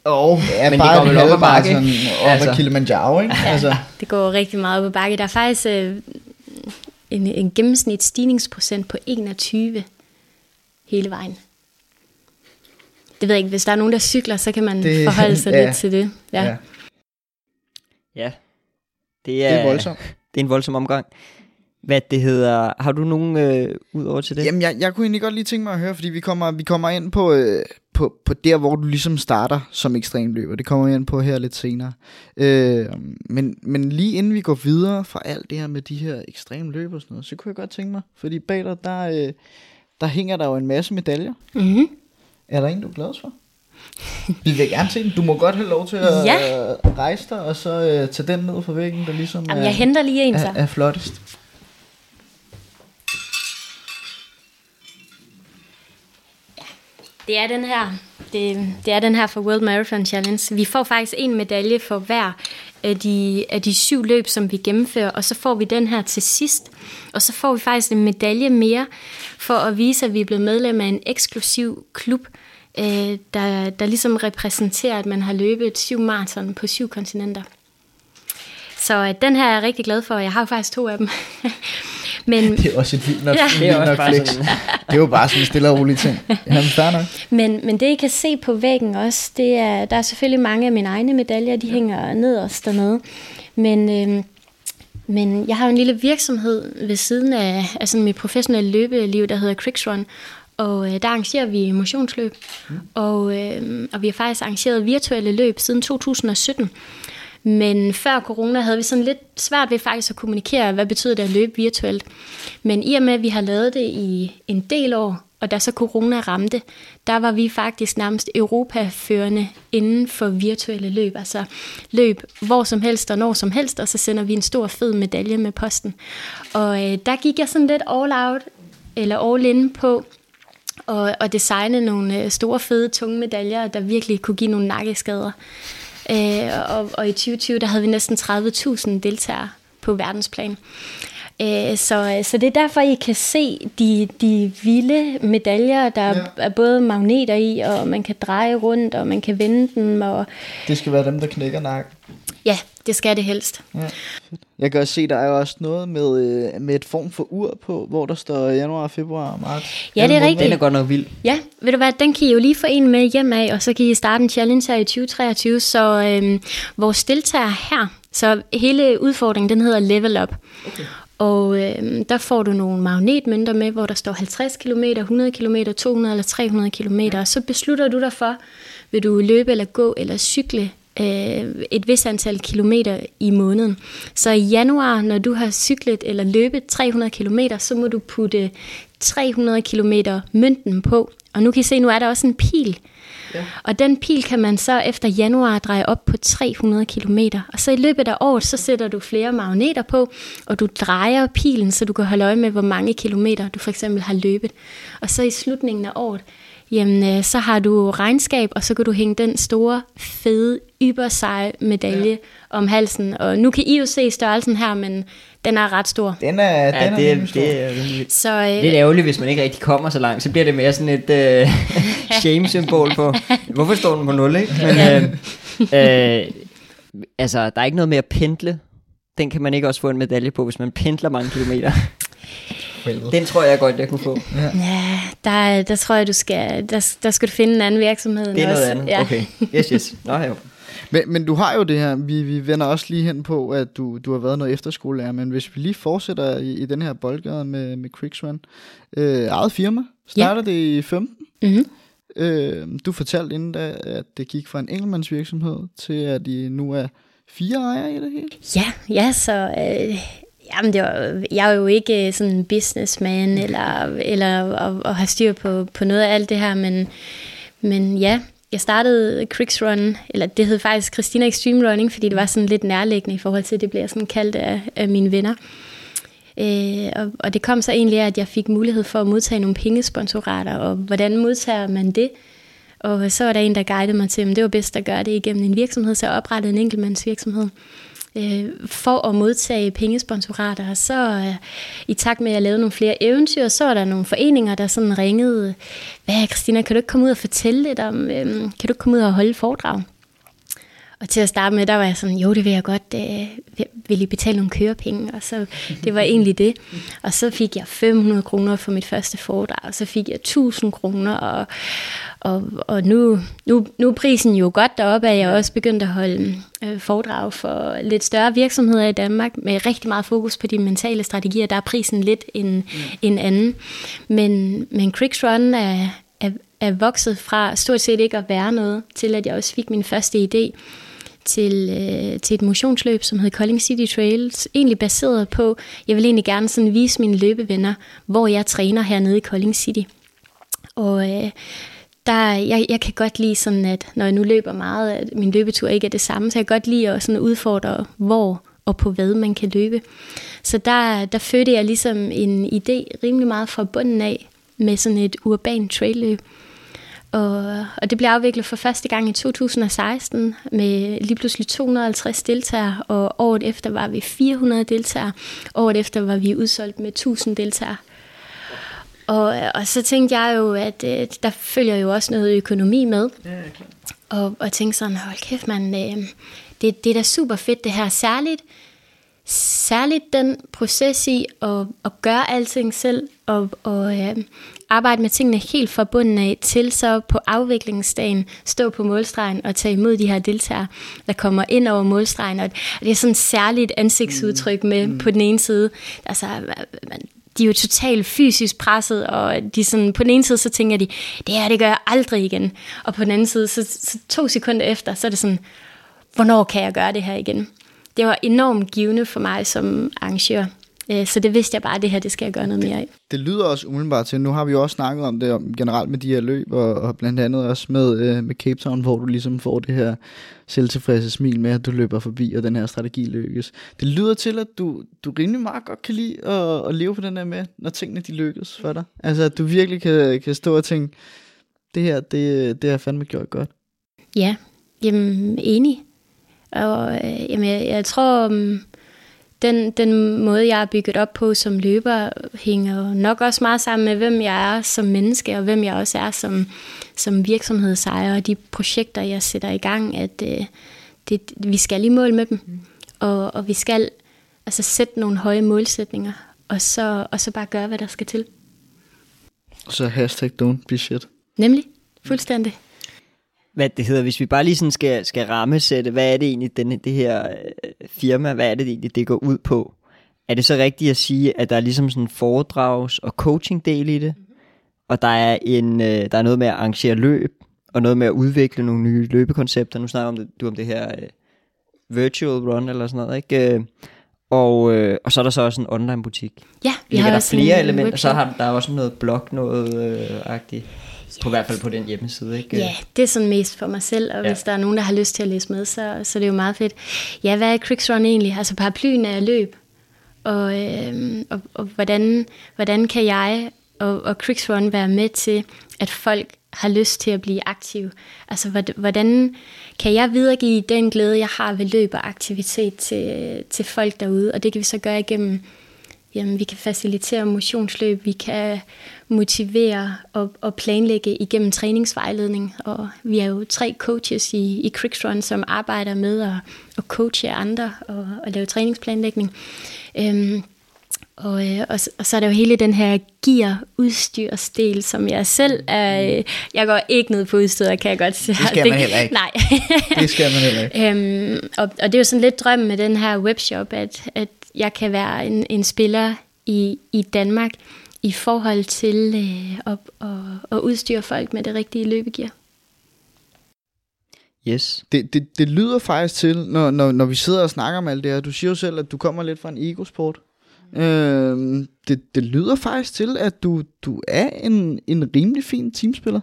Og oh, ja, Men bare det går et vel op ad bakke, op Altså. Kilimanjaro, ikke? Altså, Det går rigtig meget op ad bakke. Der er faktisk øh, en, en gennemsnit stigningsprocent på 21 hele vejen. Det ved jeg ikke, hvis der er nogen, der cykler, så kan man Det- forholde sig ja. lidt til det. Ja. ja. ja. Ja, det er, Det er voldsomt. Det er en voldsom omgang. Hvad det hedder, har du nogen øh, ud over til det? Jamen, jeg, jeg kunne egentlig godt lige tænke mig at høre, fordi vi kommer, vi kommer ind på, øh, på, på der, hvor du ligesom starter som ekstremløber. Det kommer vi ind på her lidt senere. Øh, men, men lige inden vi går videre fra alt det her med de her ekstremløb og sådan noget, så kunne jeg godt tænke mig, fordi bag dig, der, øh, der hænger der jo en masse medaljer. Mm-hmm. Er der en, du er glad for? Vi vil gerne se den. Du må godt have lov til at Ja. rejse dig, og så øh, tage den ned fra væggen, der ligesom Jamen, er, jeg henter lige en så. er, er flottest. Det er den her. Det, det er den her for World Marathon Challenge. Vi får faktisk en medalje for hver af de, af de syv løb, som vi gennemfører, og så får vi den her til sidst. Og så får vi faktisk en medalje mere for at vise, at vi er blevet medlem af en eksklusiv klub, øh, der, der ligesom repræsenterer, at man har løbet syv maraton på syv kontinenter. Så øh, den her er jeg rigtig glad for, og jeg har jo faktisk to af dem. Men, Det er også et vildt nok, Ja. ja, Det er også nok bare flex. sådan- Det er jo bare sådan en stille og rolig ting. Jamen, fair nok. Men, men det, I kan se på væggen også, det er, der er selvfølgelig mange af mine egne medaljer, de hænger nederst dernede. Men, øhm, men jeg har jo en lille virksomhed ved siden af, af sådan mit professionelle løbeliv, der hedder Cricksrun. Og øh, der arrangerer vi motionsløb. Mm. Og, øh, og vi har faktisk arrangeret virtuelle løb siden 2017. Men før corona havde vi sådan lidt svært ved faktisk at kommunikere, hvad betyder det at løbe virtuelt. Men i og med, at vi har lavet det i en del år, og da så corona ramte, der var vi faktisk nærmest Europa-førende inden for virtuelle løb. Altså løb hvor som helst og når som helst, og så sender vi en stor fed medalje med posten. Og øh, der gik jeg sådan lidt all out, eller all in på, og, og designe nogle øh, store, fede, tunge medaljer, der virkelig kunne give nogle nakkeskader. Øh, og, og i 2020, der havde vi næsten 30.000 deltagere på verdensplan. Øh, så, så det er derfor, I kan se de, de vilde medaljer, der ja. er både magneter i, og man kan dreje rundt, og man kan vende dem. Og, Det skal være dem, der knækker nakken. ja, det skal det helst. Ja. Jeg kan også se, der er jo også noget med, øh, med et form for ur på, hvor der står januar, februar, marts. Ja, det er rigtigt. Den er godt nok vild. Ja, ved du hvad, den kan I jo lige få en med hjem af, og så kan I starte en challenge her i 2023. Så øhm, vores deltagere her, så hele udfordringen, den hedder Level Up. Okay. Og øhm, der får du nogle magnetmønter med, hvor der står 50 km, 100 km, 200 eller 300 km, og så beslutter du dig for, vil du løbe eller gå eller cykle øh, et vis antal kilometer i måneden. Så i januar, når du har cyklet eller løbet 300 km, så må du putte 300 km mønten på. Og nu kan I se, nu er der også en pil. Ja. Og den pil kan man så efter januar dreje op på 300 km. Og så i løbet af året, så sætter du flere magneter på, og du drejer pilen, så du kan holde øje med, hvor mange kilometer du for eksempel har løbet. Og så i slutningen af året, jamen øh, så har du regnskab, og så kan du hænge den store, fede, yberseje medalje ja. om halsen. Og nu kan I jo se størrelsen her, men den er ret stor. Den er, Ja, den er det, er, stor. det er. Så øh, Lidt ærgerligt, hvis man ikke rigtig kommer så langt, så bliver det mere sådan et øh, shame-symbol på, hvorfor står den på 0, ikke? Men, øh, øh, altså, der er ikke noget med at pendle. Den kan man ikke også få en medalje på, hvis man pendler mange kilometer. Den tror jeg godt, jeg kunne få. ja, der, der tror jeg, du skal, der, der skal du finde en anden virksomhed. Det er noget os. andet. Ja. Okay. Yes, yes. Nå, jo. Men, men du har jo det her, vi, vi vender også lige hen på, at du, du har været noget efterskolelærer, men hvis vi lige fortsætter i, i den her boldgade med, med Cricksrun, øh, eget firma, starter det i 15. Mm-hmm. Øh, du fortalte inden da, at det gik fra en enkeltmandsvirksomhed til, at I nu er fire ejere i det hele. Ja, ja, så øh, jamen det var, jeg er jo ikke øh, sådan en businessman eller, eller at, at have styr på, på noget af alt det her, men, men ja, jeg startede Cricks Run, eller det hed faktisk Christina Extreme Running, fordi det var sådan lidt nærliggende i forhold til, at det blev sådan kaldt af, af mine venner. Øh, og, og det kom så egentlig af, at jeg fik mulighed for at modtage nogle pengesponsorater, og hvordan modtager man det? Og så var der en, der guidede mig til, at det var bedst at gøre det igennem en virksomhed, så jeg oprettede en enkeltmandsvirksomhed øh, for at modtage pengesponsorater. Så øh, i takt med, at jeg lavede nogle flere eventyr, så var der nogle foreninger, der sådan ringede, hvad Christina, kan du ikke komme ud og fortælle lidt om, øh, kan du ikke komme ud og holde foredrag? Og til at starte med, der var jeg sådan, jo, det vil jeg godt, øh, vil I betale nogle kørepenge? Og så, det var egentlig det. Og så fik jeg 500 kroner for mit første foredrag, og så fik jeg 1000 kroner, og, og, og nu, nu, nu er prisen jo godt deroppe, at jeg også begyndt at holde øh, foredrag for lidt større virksomheder i Danmark, med rigtig meget fokus på de mentale strategier. Der er prisen lidt en, mm. en anden. Men, men Cricks Run er, er, vokset fra stort set ikke at være noget, til at jeg også fik min første idé til, øh, til et motionsløb, som hed Calling City Trails. Egentlig baseret på, jeg vil egentlig gerne sådan vise mine løbevenner, hvor jeg træner hernede i Calling City. Og øh, der, jeg, jeg kan godt lide sådan, at når jeg nu løber meget, at min løbetur ikke er det samme, så jeg kan godt lide at sådan udfordre, hvor og på hvad man kan løbe. Så der, der fødte jeg ligesom en idé rimelig meget fra bunden af med sådan et urban trailløb. Og, og det blev afviklet for første gang i 2016 med lige pludselig 250 deltagere, og året efter var vi 400 deltagere. Året efter var vi udsolgt med 1000 deltagere. Og, og så tænkte jeg jo, at øh, der følger jo også noget økonomi med. Ja, klar. Og, og tænkte sådan, hold kæft man, øh, det, det er da super fedt det her. Særligt, særligt den proces i at, at gøre alting selv, og, og øh, arbejde med tingene helt fra bunden af, til så på afviklingsdagen stå på målstregen og tage imod de her deltagere, der kommer ind over målstregen. Og det er sådan et særligt ansigtsudtryk med mm. på den ene side. Altså, man, de er jo totalt fysisk presset, og de sådan, på den ene side, så tænker de, det her, det gør jeg aldrig igen. Og på den anden side, så, så to sekunder efter, så er det sådan, hvornår kan jeg gøre det her igen? Det var enormt givende for mig som arrangør. Øh, så det vidste jeg bare, at det her, det skal jeg gøre noget mere af. Det lyder også umiddelbart til, nu har vi jo også snakket om det om, generelt med de her løb, og, og blandt andet også med, øh, med Cape Town, hvor du ligesom får det her selvtilfredse smil med, at du løber forbi, og den her strategi lykkes. Det lyder til, at du, du rimelig meget godt kan lide at, at leve på den der med, når tingene de lykkes for dig. Altså, at du virkelig kan, kan stå og tænke, det her, det, det har fandme gjort godt. Ja, jamen enig. Og øh, jamen, jeg, jeg tror, um, den, den måde, jeg er bygget op på som løber, hænger nok også meget sammen med, hvem jeg er som menneske, og hvem jeg også er som, som virksomhedsejer, og de projekter, jeg sætter i gang, at øh, det, vi skal i mål med dem. Mm. Og, og vi skal altså sætte nogle høje målsætninger, og så, og så bare gøre, hvad der skal til. Så hashtag don't be shit. Nemlig, fuldstændig hvad det hedder, hvis vi bare lige sådan skal, skal rammesætte, hvad er det egentlig, den, det her øh, firma, hvad er det egentlig, det går ud på? Er det så rigtigt at sige, at der er ligesom sådan en foredrags- og coaching-del i det? Og der er, en, øh, der er noget med at arrangere løb, og noget med at udvikle nogle nye løbekoncepter. Nu snakker om det, du om det her øh, virtual run eller sådan noget, ikke? Øh, og, øh, og så er der så også en online butik. Ja, vi har der flere elementer, så har der også noget blog noget øh, agtigt. På hvert fald på den hjemmeside, ikke? Ja, det er sådan mest for mig selv, og ja. hvis der er nogen, der har lyst til at læse med, så, så det er jo meget fedt. Ja, hvad er Cricks Run egentlig? Altså paraplyen er løb, og, øh, og, og hvordan, hvordan kan jeg og, og Cricks Run være med til, at folk har lyst til at blive aktive? Altså, hvordan kan jeg videregive den glæde, jeg har ved løb og aktivitet til, til folk derude? Og det kan vi så gøre igennem Jamen, vi kan facilitere motionsløb, vi kan motivere og, og planlægge igennem træningsvejledning. Og vi er jo tre coaches i, i Cricksrun, som arbejder med at, at coache andre og, og lave træningsplanlægning. Øhm, og, øh, og, og så er der jo hele den her gear-udstyrsdel, som jeg selv er... Øh, jeg går ikke ned på udstyret, kan jeg godt sige. Det skal man heller ikke. Nej. det skal man heller ikke. øhm, og, og det er jo sådan lidt drømmen med den her webshop, at, at jeg kan være en, en spiller i, i Danmark i forhold til øh, at, at, at udstyre folk med det rigtige løbegear. Yes. Det, det, det lyder faktisk til, når, når, når vi sidder og snakker om alt det her, du siger jo selv, at du kommer lidt fra en egosport. Mm. Øh, det, det lyder faktisk til, at du, du er en, en rimelig fin teamspiller.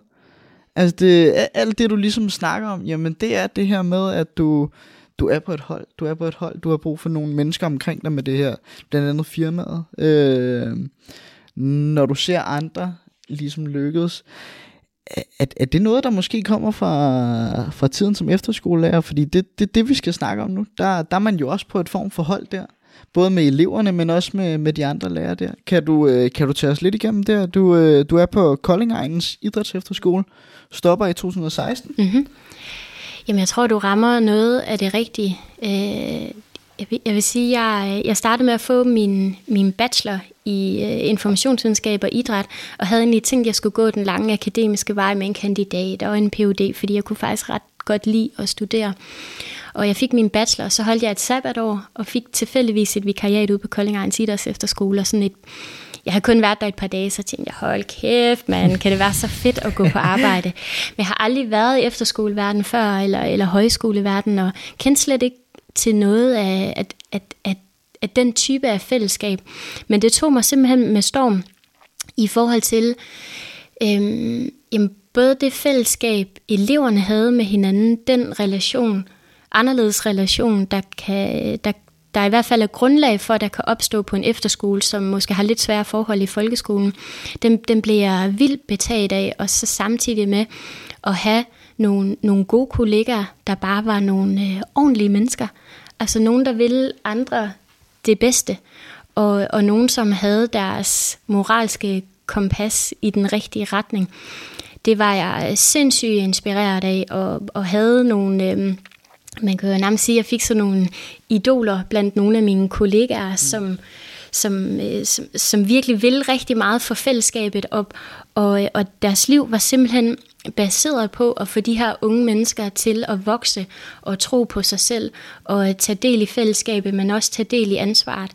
Altså det, alt det, du ligesom snakker om, jamen det er det her med, at du, du er på et hold, du er på et hold, du har brug for nogle mennesker omkring dig med det her, blandt andet firmaet. Øh, når du ser andre ligesom lykkes, er, er det noget, der måske kommer fra, fra tiden som efterskolelærer? Fordi det er det, det, vi skal snakke om nu. Der, der er man jo også på et form for hold der. Både med eleverne, men også med, med de andre lærere der. Kan du, øh, kan du tage os lidt igennem der? Du, øh, du er på Koldingegnens Idræts Efterskole, Stopper i 2016. Mm-hmm. Jamen, jeg tror, du rammer noget af det rigtige. Øh, jeg, vil, jeg vil sige, jeg, jeg startede med at få min, min bachelor i øh, informationsvidenskab og idræt, og havde egentlig tænkt, at jeg skulle gå den lange akademiske vej med en kandidat og en Ph.D., fordi jeg kunne faktisk ret godt lide at studere. Og jeg fik min bachelor, så holdt jeg et sabbatår, og fik tilfældigvis et vikariat ude på Kolding Ejens Efterskole, og sådan et jeg har kun været der et par dage, så tænkte jeg, hold kæft, man, kan det være så fedt at gå på arbejde. Men jeg har aldrig været i efterskoleverdenen før, eller, eller højskoleverdenen, og kendte slet ikke til noget af, at, at, at, at den type af fællesskab. Men det tog mig simpelthen med storm i forhold til øhm, jamen, både det fællesskab, eleverne havde med hinanden, den relation, anderledes relation, der kan, der, der i hvert fald er grundlag for, at der kan opstå på en efterskole, som måske har lidt svære forhold i folkeskolen, den, den bliver vildt betaget af, og så samtidig med at have nogle, nogle gode kollegaer, der bare var nogle øh, ordentlige mennesker. Altså nogen, der ville andre det bedste, og, og nogen, som havde deres moralske kompas i den rigtige retning. Det var jeg sindssygt inspireret af, og, og havde nogle... Øh, man kan jo nærmest sige, at jeg fik sådan nogle idoler blandt nogle af mine kollegaer, mm. som, som, øh, som, som virkelig ville rigtig meget for fællesskabet, og, og, og deres liv var simpelthen baseret på at få de her unge mennesker til at vokse og tro på sig selv, og tage del i fællesskabet, men også tage del i ansvaret.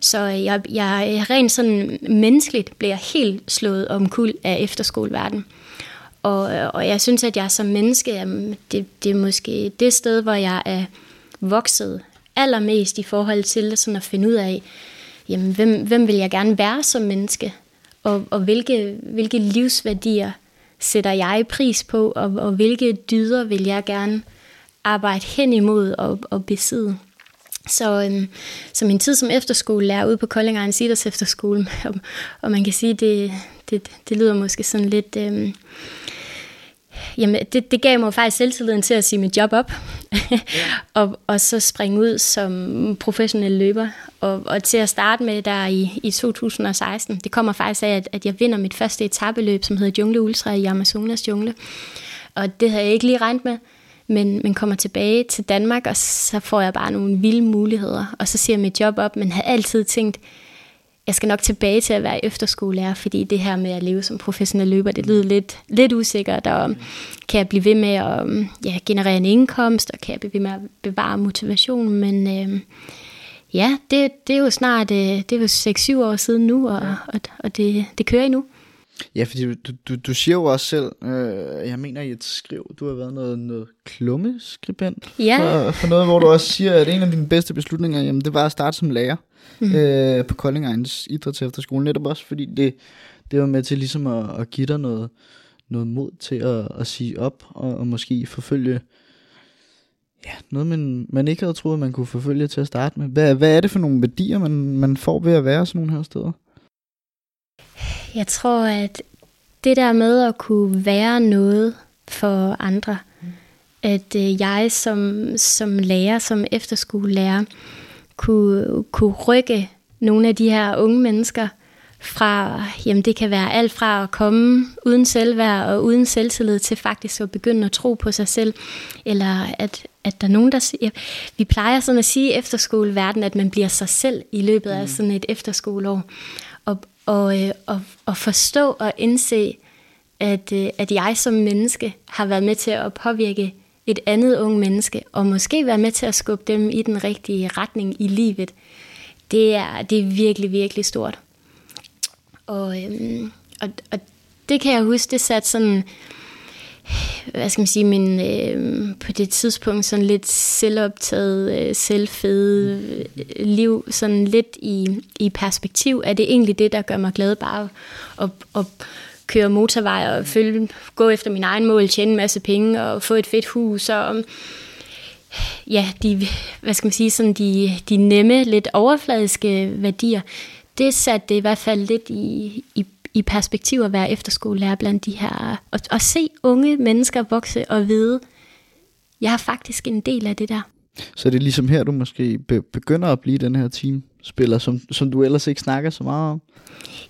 Så jeg, jeg rent sådan menneskeligt bliver helt slået omkuld af efterskoleverden. Og, øh, og jeg synes, at jeg som menneske, jamen, det, det er måske det sted, hvor jeg er vokset allermest i forhold til sådan at finde ud af, jamen, hvem, hvem vil jeg gerne være som menneske, og, og hvilke, hvilke livsværdier sætter jeg pris på, og, og hvilke dyder vil jeg gerne arbejde hen imod og, og besidde. Så, øhm, så min tid som efterskolelærer ude på Kolding Ejens Efterskole, og, og man kan sige, det, det, det lyder måske sådan lidt... Øhm, Jamen, det, det gav mig faktisk selvtilliden til at sige mit job op, ja. og, og så springe ud som professionel løber. Og, og til at starte med der i, i 2016, det kommer faktisk af, at, at jeg vinder mit første etabeløb, som hedder Jungle Ultra i Amazonas jungle. Og det havde jeg ikke lige regnet med, men, men kommer tilbage til Danmark, og så får jeg bare nogle vilde muligheder. Og så siger jeg mit job op, men havde altid tænkt, jeg skal nok tilbage til at være efterskolelærer, fordi det her med at leve som professionel løber, det lyder lidt, lidt usikkert, og kan jeg blive ved med at ja, generere en indkomst, og kan jeg blive ved med at bevare motivationen, men øh, ja, det, det er jo snart, øh, det er jo 6-7 år siden nu, og, og, og det, det kører endnu. Ja, fordi du, du, du siger jo også selv, øh, jeg mener i et skriv, du har været noget, noget klummeskribent ja. for, for noget, hvor du også siger, at en af dine bedste beslutninger, jamen, det var at starte som lærer mm. øh, på Kolding Ejens Idrætsefterskole, netop også fordi det, det var med til ligesom at, at give dig noget, noget mod til at, at sige op, og, og måske forfølge ja, noget, man, man ikke havde troet, man kunne forfølge til at starte med. Hvad, hvad er det for nogle værdier, man, man får ved at være sådan nogle her steder? Jeg tror, at det der med at kunne være noget for andre, mm. at øh, jeg som, som lærer, som efterskolelærer, kunne, kunne rykke nogle af de her unge mennesker fra, jamen det kan være alt fra at komme uden selvværd og uden selvtillid til faktisk at begynde at tro på sig selv, eller at, at der er nogen, der siger, vi plejer sådan at sige i efterskoleverden, at man bliver sig selv i løbet af mm. sådan et efterskoleår, og, og, øh, og, og forstå og indse, at, øh, at jeg som menneske har været med til at påvirke et andet ung menneske, og måske være med til at skubbe dem i den rigtige retning i livet, det er, det er virkelig, virkelig stort. Og, øhm, og, og det kan jeg huske, det satte sådan, hvad skal man sige, min, øh, på det tidspunkt sådan lidt selvoptaget, øh, selvfede øh, liv, sådan lidt i, i perspektiv. Er det egentlig det, der gør mig glad bare at, at køre motorvej og følge, gå efter min egen mål, tjene en masse penge og få et fedt hus og um, ja, de, hvad skal man sige, sådan de, de nemme, lidt overfladiske værdier, det satte det i hvert fald lidt i, i, i perspektiv at være efterskolelærer blandt de her, og, og se unge mennesker vokse og vide, jeg er faktisk en del af det der. Så det er ligesom her, du måske begynder at blive den her team teamspiller, som, som du ellers ikke snakker så meget om?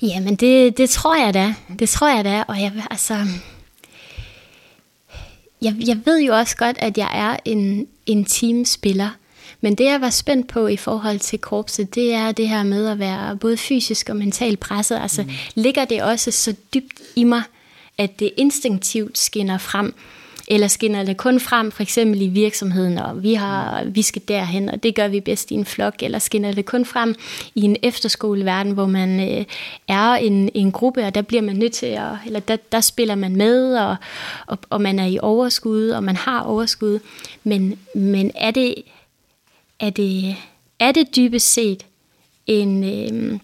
Jamen, det, det tror jeg da. Det tror jeg da, og jeg, altså, jeg, jeg ved jo også godt, at jeg er en, en teamspiller. Men det, jeg var spændt på i forhold til korpset, det er det her med at være både fysisk og mentalt presset. Altså, mm. ligger det også så dybt i mig, at det instinktivt skinner frem? Eller skinner det kun frem, for eksempel i virksomheden, og vi, har, vi skal derhen, og det gør vi bedst i en flok, eller skinner det kun frem i en efterskoleverden, hvor man øh, er en, en gruppe, og der bliver man nødt til at, eller der, der spiller man med, og, og, og man er i overskud, og man har overskud. Men, men er, det, er, det, er det dybest set en, øh,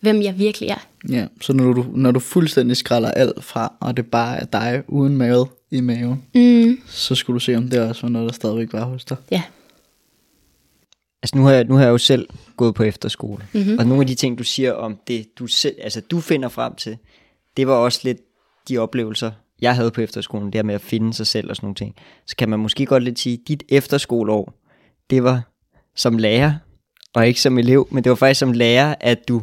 hvem jeg virkelig er? Ja, så når du, når du fuldstændig skralder alt fra, og det bare er dig uden mad i maven, mm. så skulle du se, om det også var noget, der stadigvæk var hos dig. Ja. Altså nu har jeg, nu har jeg jo selv gået på efterskole, mm-hmm. og nogle af de ting, du siger om det, du selv, altså du finder frem til, det var også lidt de oplevelser, jeg havde på efterskolen, det her med at finde sig selv og sådan nogle ting. Så kan man måske godt lidt sige, dit efterskoleår, det var som lærer, og ikke som elev, men det var faktisk som lærer, at du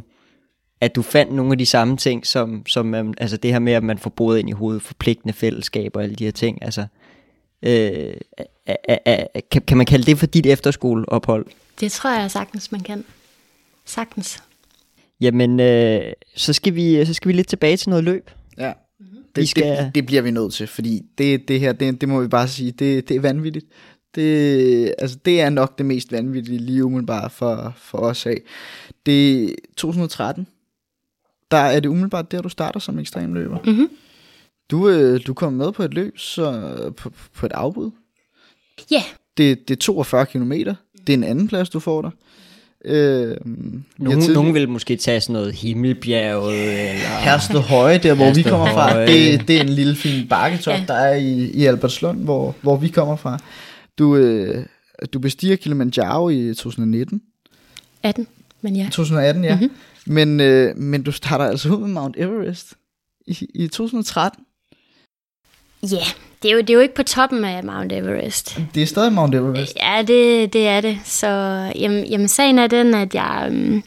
at du fandt nogle af de samme ting, som, som man, altså det her med, at man får boet ind i hovedet, forpligtende fællesskab og alle de her ting, altså, øh, a, a, a, kan, kan man kalde det for dit efterskoleophold? Det tror jeg sagtens, man kan. Sagtens. Jamen, øh, så, skal vi, så skal vi lidt tilbage til noget løb. Ja, mm-hmm. det, skal... det, det bliver vi nødt til, fordi det, det her, det, det må vi bare sige, det, det er vanvittigt. Det, altså, det er nok det mest vanvittige lige umiddelbart for, for os af. Det er 2013, der er det umiddelbart der, du starter som ekstremløber. Mm-hmm. Du, øh, du kom med på et løb så, på, på et afbud. Ja. Yeah. Det, det er 42 km. Det er en anden plads, du får der. Øh, nogen, tidlig... nogen vil måske tage sådan noget himmelbjerg eller Hersted Høje, der hvor Hersted vi kommer fra. Det, det er en lille fin bakketop, ja. der er i, i Albertslund, hvor, hvor vi kommer fra. Du, øh, du bestiger Kilimanjaro i 2019. 18, men ja. 2018, ja. Mm-hmm. Men, øh, men du starter altså ud med Mount Everest i, i 2013. Ja, yeah, det er, jo, det er jo ikke på toppen af Mount Everest. Det er stadig Mount Everest. Ja, det, det er det. Så jamen, jamen, sagen er den, at jeg, um,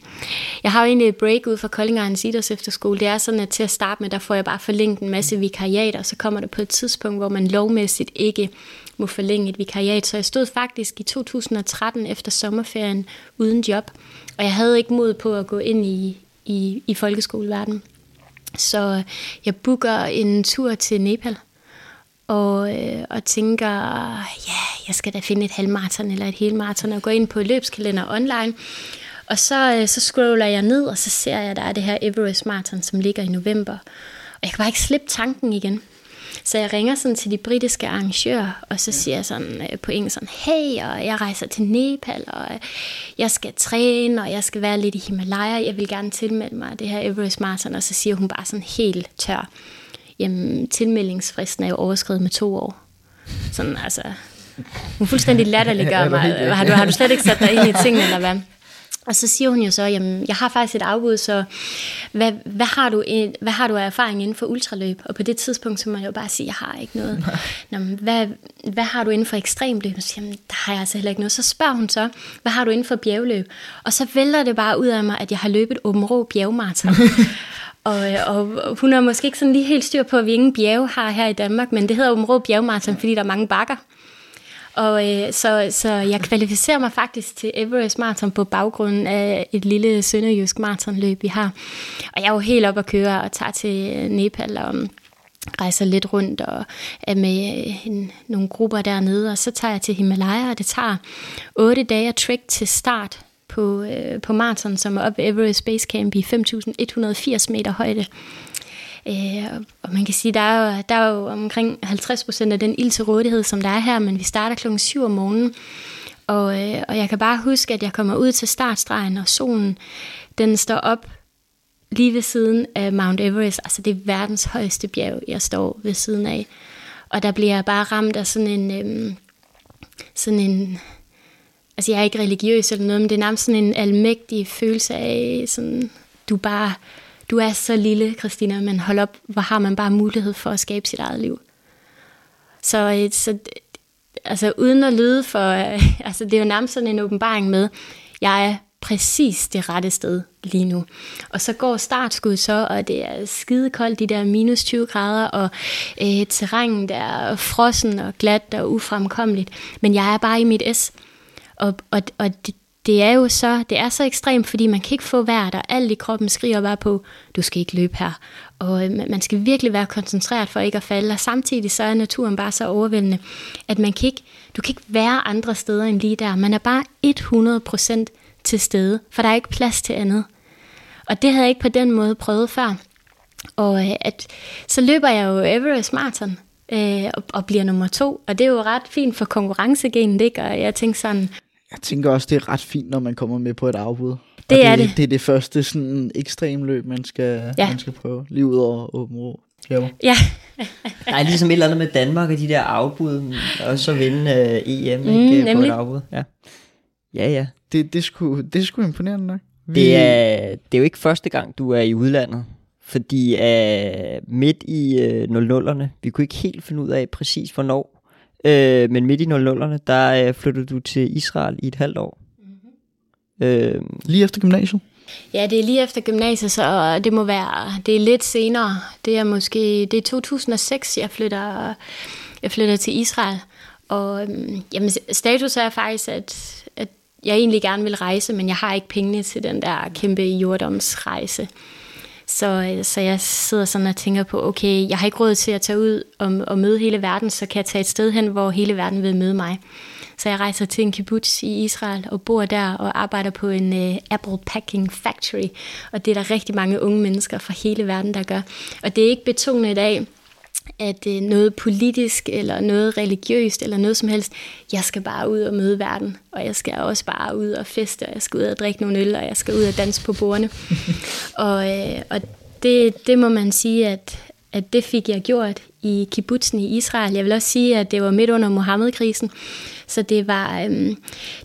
jeg har jo egentlig et break ud fra Kolding Ejens Idræts Efterskole. Det er sådan, at til at starte med, der får jeg bare forlænget en masse vikariater, og så kommer det på et tidspunkt, hvor man lovmæssigt ikke må forlænge et vikariat. Så jeg stod faktisk i 2013 efter sommerferien uden job, og jeg havde ikke mod på at gå ind i, i, i folkeskoleverdenen. Så jeg booker en tur til Nepal, og, øh, og tænker, ja, jeg skal da finde et halvmarathon eller et helmarathon, og gå ind på løbskalender online. Og så, øh, så scroller jeg ned, og så ser jeg, at der er det her Everest Marathon, som ligger i november. Og jeg kan bare ikke slippe tanken igen. Så jeg ringer sådan til de britiske arrangører, og så siger jeg sådan øh, på engelsk sådan, hey, og jeg rejser til Nepal, og øh, jeg skal træne, og jeg skal være lidt i Himalaya, jeg vil gerne tilmelde mig det her Everest Marathon, og så siger hun bare sådan helt tør, jamen tilmeldingsfristen er jo overskrevet med to år. Sådan altså, hun fuldstændig latterliggør mig. Har du, har du slet ikke sat dig ind i tingene, eller hvad? Og så siger hun jo så, jamen, jeg har faktisk et afbud, så hvad, hvad, har du, hvad har du af erfaring inden for ultraløb? Og på det tidspunkt, så må jeg jo bare sige, jeg har ikke noget. Nå, men hvad, hvad har du inden for ekstremløb? Og så siger, jamen, der har jeg altså heller ikke noget. Så spørger hun så, hvad har du inden for bjergløb? Og så vælter det bare ud af mig, at jeg har løbet Åben Rå bjergmarathon. og, og hun har måske ikke sådan lige helt styr på, at vi ingen bjerge har her i Danmark, men det hedder Åben Rå bjergmarathon, fordi der er mange bakker. Og øh, så, så jeg kvalificerer mig faktisk til Everest Marathon på baggrunden af et lille sønderjysk maratonløb, vi har. Og jeg er jo helt op at køre og tager til Nepal og rejser lidt rundt og er med øh, en, nogle grupper dernede, og så tager jeg til Himalaya, og det tager otte dage at trek til start på, øh, på maraton, som er op ved Everest Base Camp i 5.180 meter højde. Øh, og man kan sige, der er jo, der er jo omkring 50 procent af den ild til rådighed, som der er her, men vi starter klokken 7 om morgenen. Og, øh, og jeg kan bare huske, at jeg kommer ud til startstregen, og solen den står op lige ved siden af Mount Everest. Altså det er verdens højeste bjerg, jeg står ved siden af. Og der bliver jeg bare ramt af sådan en... Øh, sådan en, altså jeg er ikke religiøs eller noget, men det er nærmest sådan en almægtig følelse af, sådan, du bare, du er så lille, Christina, men hold op, hvor har man bare mulighed for at skabe sit eget liv. Så, øh, så altså uden at lyde for, øh, altså det er jo nærmest sådan en åbenbaring med, jeg er præcis det rette sted lige nu. Og så går startskud så, og det er skide koldt, de der minus 20 grader, og øh, terrænet der er frossen og glat og ufremkommeligt. Men jeg er bare i mit S. Og, og, og det, det er jo så, det er så ekstremt, fordi man kan ikke få vejret, der alt i kroppen skriger bare på, du skal ikke løbe her. Og øh, man skal virkelig være koncentreret for ikke at falde, og samtidig så er naturen bare så overvældende, at man kan ikke, du kan ikke være andre steder end lige der. Man er bare 100% til stede, for der er ikke plads til andet. Og det havde jeg ikke på den måde prøvet før. Og øh, at, så løber jeg jo Everest Marathon øh, og, og bliver nummer to, og det er jo ret fint for konkurrencegenet, ikke? Og jeg tænker sådan... Jeg tænker også, det er ret fint, når man kommer med på et afbud. Det, det er det. Det er det første sådan ekstremløb, man skal, ja. man skal prøve, lige ud over åben ro. Ja. Der er ligesom et eller andet med Danmark og de der afbud, og så vinde uh, EM mm, ikke, på et afbud. Ja, ja. ja det, det, skulle, det skulle imponerende nok. Vi... Det, er, det er jo ikke første gang, du er i udlandet. Fordi uh, midt i uh, 00'erne, vi kunne ikke helt finde ud af præcis hvornår, uh, men midt i 00'erne, der uh, flyttede du til Israel i et halvt år. Mm-hmm. Uh, lige efter gymnasiet? Ja, det er lige efter gymnasiet, så det må være, det er lidt senere. Det er måske, det er 2006, jeg flytter, jeg flytter til Israel. Og øhm, jamen, status er faktisk, at, at jeg egentlig gerne vil rejse, men jeg har ikke pengene til den der kæmpe jordomsrejse. Så, øh, så jeg sidder sådan og tænker på, okay, jeg har ikke råd til at tage ud og, og møde hele verden, så kan jeg tage et sted hen, hvor hele verden vil møde mig. Så jeg rejser til en kibbutz i Israel og bor der og arbejder på en uh, apple packing factory. Og det er der rigtig mange unge mennesker fra hele verden, der gør. Og det er ikke betonet dag at øh, noget politisk eller noget religiøst eller noget som helst. Jeg skal bare ud og møde verden, og jeg skal også bare ud og feste, og jeg skal ud og drikke nogle øl, og jeg skal ud og danse på bordene. og øh, og det, det må man sige, at, at det fik jeg gjort i kibbutzen i Israel. Jeg vil også sige, at det var midt under Mohammed-krisen, så det var, øhm,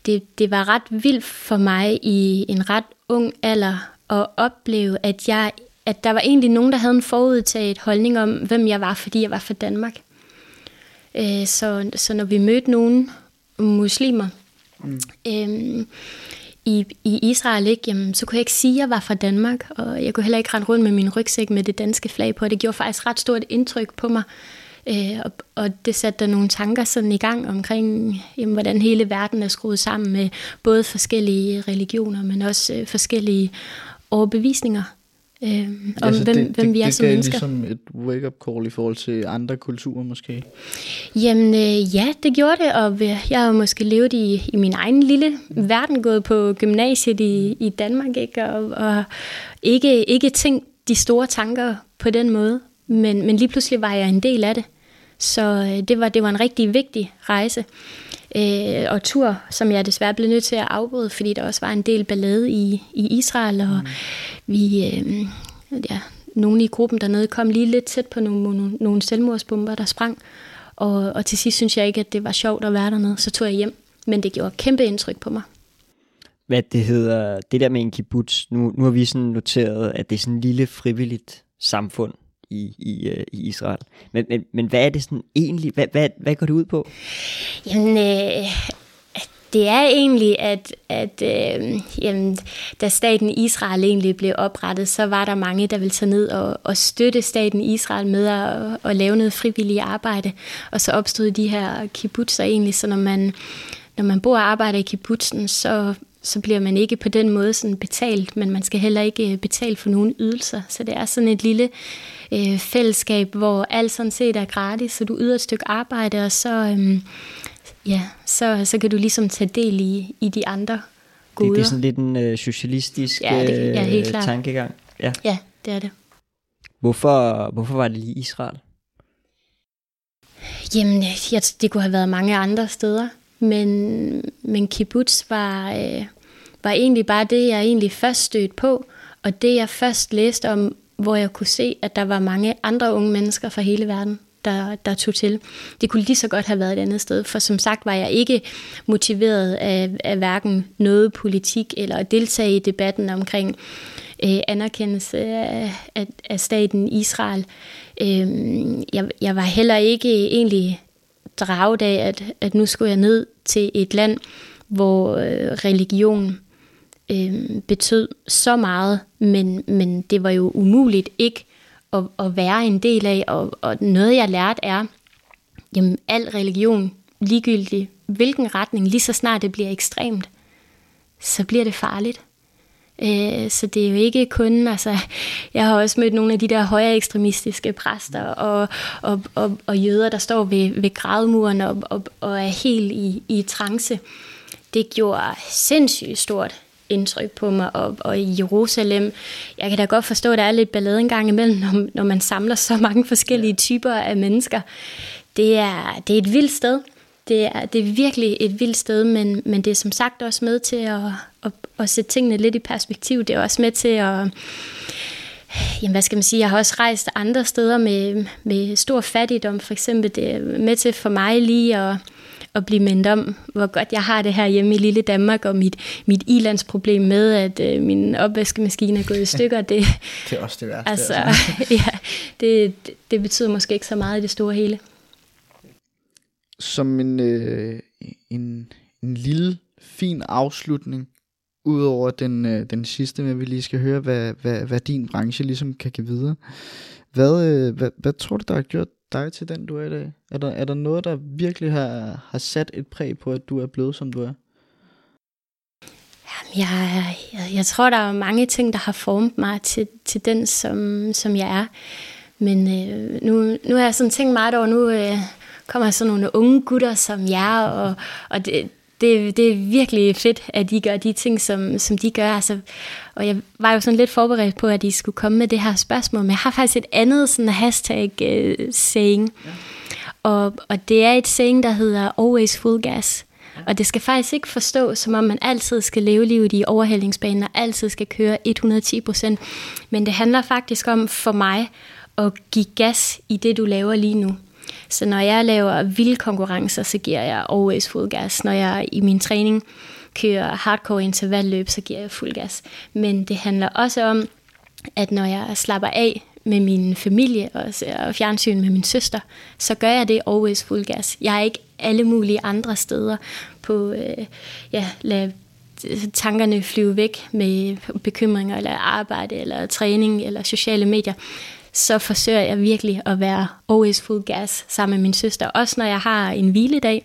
det, det var ret vildt for mig i en ret ung alder at opleve, at jeg at der var egentlig nogen, der havde en forudtaget holdning om, hvem jeg var, fordi jeg var fra Danmark. Øh, så, så når vi mødte nogen muslimer mm. øhm, i, i Israel, ikke, jamen, så kunne jeg ikke sige, at jeg var fra Danmark, og jeg kunne heller ikke rende rundt med min rygsæk med det danske flag på. Det gjorde faktisk ret stort indtryk på mig, øh, og, og det satte der nogle tanker sådan i gang omkring, jamen, hvordan hele verden er skruet sammen med både forskellige religioner, men også øh, forskellige overbevisninger øh, om, altså, hvem, det, hvem vi er det, som det mennesker. Det er ligesom et wake-up call i forhold til andre kulturer måske? Jamen øh, ja, det gjorde det, og jeg har måske levet i, i min egen lille verden, gået på gymnasiet i, i Danmark, ikke? Og, og ikke, ikke tænkt de store tanker på den måde, men, men lige pludselig var jeg en del af det. Så øh, det, var, det var en rigtig vigtig rejse øh, og tur, som jeg desværre blev nødt til at afbryde, fordi der også var en del ballade i, i Israel, og mm. vi, øh, ja, nogle i gruppen dernede kom lige lidt tæt på nogle, nogle, nogle selvmordsbomber, der sprang, og, og til sidst synes jeg ikke, at det var sjovt at være dernede, så tog jeg hjem, men det gjorde kæmpe indtryk på mig. Hvad det hedder, det der med en kibbutz, nu, nu har vi sådan noteret, at det er sådan en lille frivilligt samfund, i, i, øh, i Israel. Men, men, men hvad er det sådan egentlig? Hvad, hvad, hvad går det ud på? Jamen, øh, det er egentlig, at, at øh, jamen, da staten Israel egentlig blev oprettet, så var der mange, der ville tage ned og, og støtte staten Israel med at, at lave noget frivilligt arbejde. Og så opstod de her kibbutzer egentlig, så når man, når man bor og arbejder i kibbutzen, så så bliver man ikke på den måde sådan betalt, men man skal heller ikke betale for nogen ydelser. Så det er sådan et lille øh, fællesskab, hvor alt sådan set er gratis, så du yder et stykke arbejde, og så, øhm, ja, så, så kan du ligesom tage del i, i de andre goder. Det, det er sådan lidt en øh, socialistisk ja, det, ja, helt øh, tankegang. Ja. ja, det er det. Hvorfor, hvorfor var det lige Israel? Jamen, jeg, det kunne have været mange andre steder, men, men kibbutz var, øh, var egentlig bare det, jeg egentlig først stødte på, og det jeg først læste om hvor jeg kunne se, at der var mange andre unge mennesker fra hele verden, der, der tog til. Det kunne lige så godt have været et andet sted, for som sagt var jeg ikke motiveret af, af hverken noget politik eller at deltage i debatten omkring øh, anerkendelse af, af, af staten Israel. Øh, jeg, jeg var heller ikke egentlig draget af, at, at nu skulle jeg ned til et land, hvor øh, religion øh, betød så meget, men, men det var jo umuligt ikke at, at være en del af, og, og noget jeg lærte er, jamen al religion, ligegyldigt hvilken retning, lige så snart det bliver ekstremt, så bliver det farligt. Øh, så det er jo ikke kun, altså, jeg har også mødt nogle af de der højere ekstremistiske præster og, og, og, og jøder, der står ved, ved gravmuren og, og, og er helt i, i trance. Det gjorde sindssygt stort indtryk på mig, og, og i Jerusalem, jeg kan da godt forstå, at der er lidt ballade en gang imellem, når, når man samler så mange forskellige typer af mennesker. Det er, det er et vildt sted. Det er, det er virkelig et vildt sted, men, men det er som sagt også med til at, at, at sætte tingene lidt i perspektiv. Det er også med til at... Jamen, hvad skal man sige? Jeg har også rejst andre steder med, med stor fattigdom, for eksempel. Det er med til for mig lige at, at blive mindet om, hvor godt jeg har det her hjemme i lille Danmark, og mit, mit ilandsproblem med, at øh, min opvaskemaskine er gået i stykker. Det, det er også det værste. Altså, altså. ja, det, det betyder måske ikke så meget i det store hele. Som en, øh, en, en lille, fin afslutning, udover den, øh, den sidste, men vi lige skal høre, hvad, hvad, hvad din branche ligesom kan give videre. Hvad, øh, hvad, hvad tror du, der har gjort dig til den, du er i dag? Er der, er der noget, der virkelig har, har sat et præg på, at du er blevet, som du er? Jamen, jeg, jeg, jeg tror, der er mange ting, der har formet mig til, til den, som, som jeg er. Men øh, nu, nu har jeg sådan tænkt meget over, nu øh, kommer sådan nogle unge gutter som jer, og, og det, det, det er virkelig fedt, at de gør de ting, som, som de gør. Altså, og jeg var jo sådan lidt forberedt på, at de skulle komme med det her spørgsmål, men jeg har faktisk et andet sådan hashtag-saying. Uh, ja. Og, og det er et saying, der hedder always full gas. Ja. Og det skal faktisk ikke forstås, som om man altid skal leve livet i overhældingsbanen, og altid skal køre 110% Men det handler faktisk om for mig at give gas i det, du laver lige nu. Så når jeg laver vilde konkurrencer, så giver jeg always fuld gas. Når jeg i min træning kører hardcore intervalløb, så giver jeg fuld gas. Men det handler også om, at når jeg slapper af med min familie og ser fjernsyn med min søster, så gør jeg det always fuld gas. Jeg er ikke alle mulige andre steder på, øh, ja, lad tankerne flyve væk med bekymringer eller arbejde eller træning eller sociale medier så forsøger jeg virkelig at være always full gas sammen med min søster. Også når jeg har en hviledag,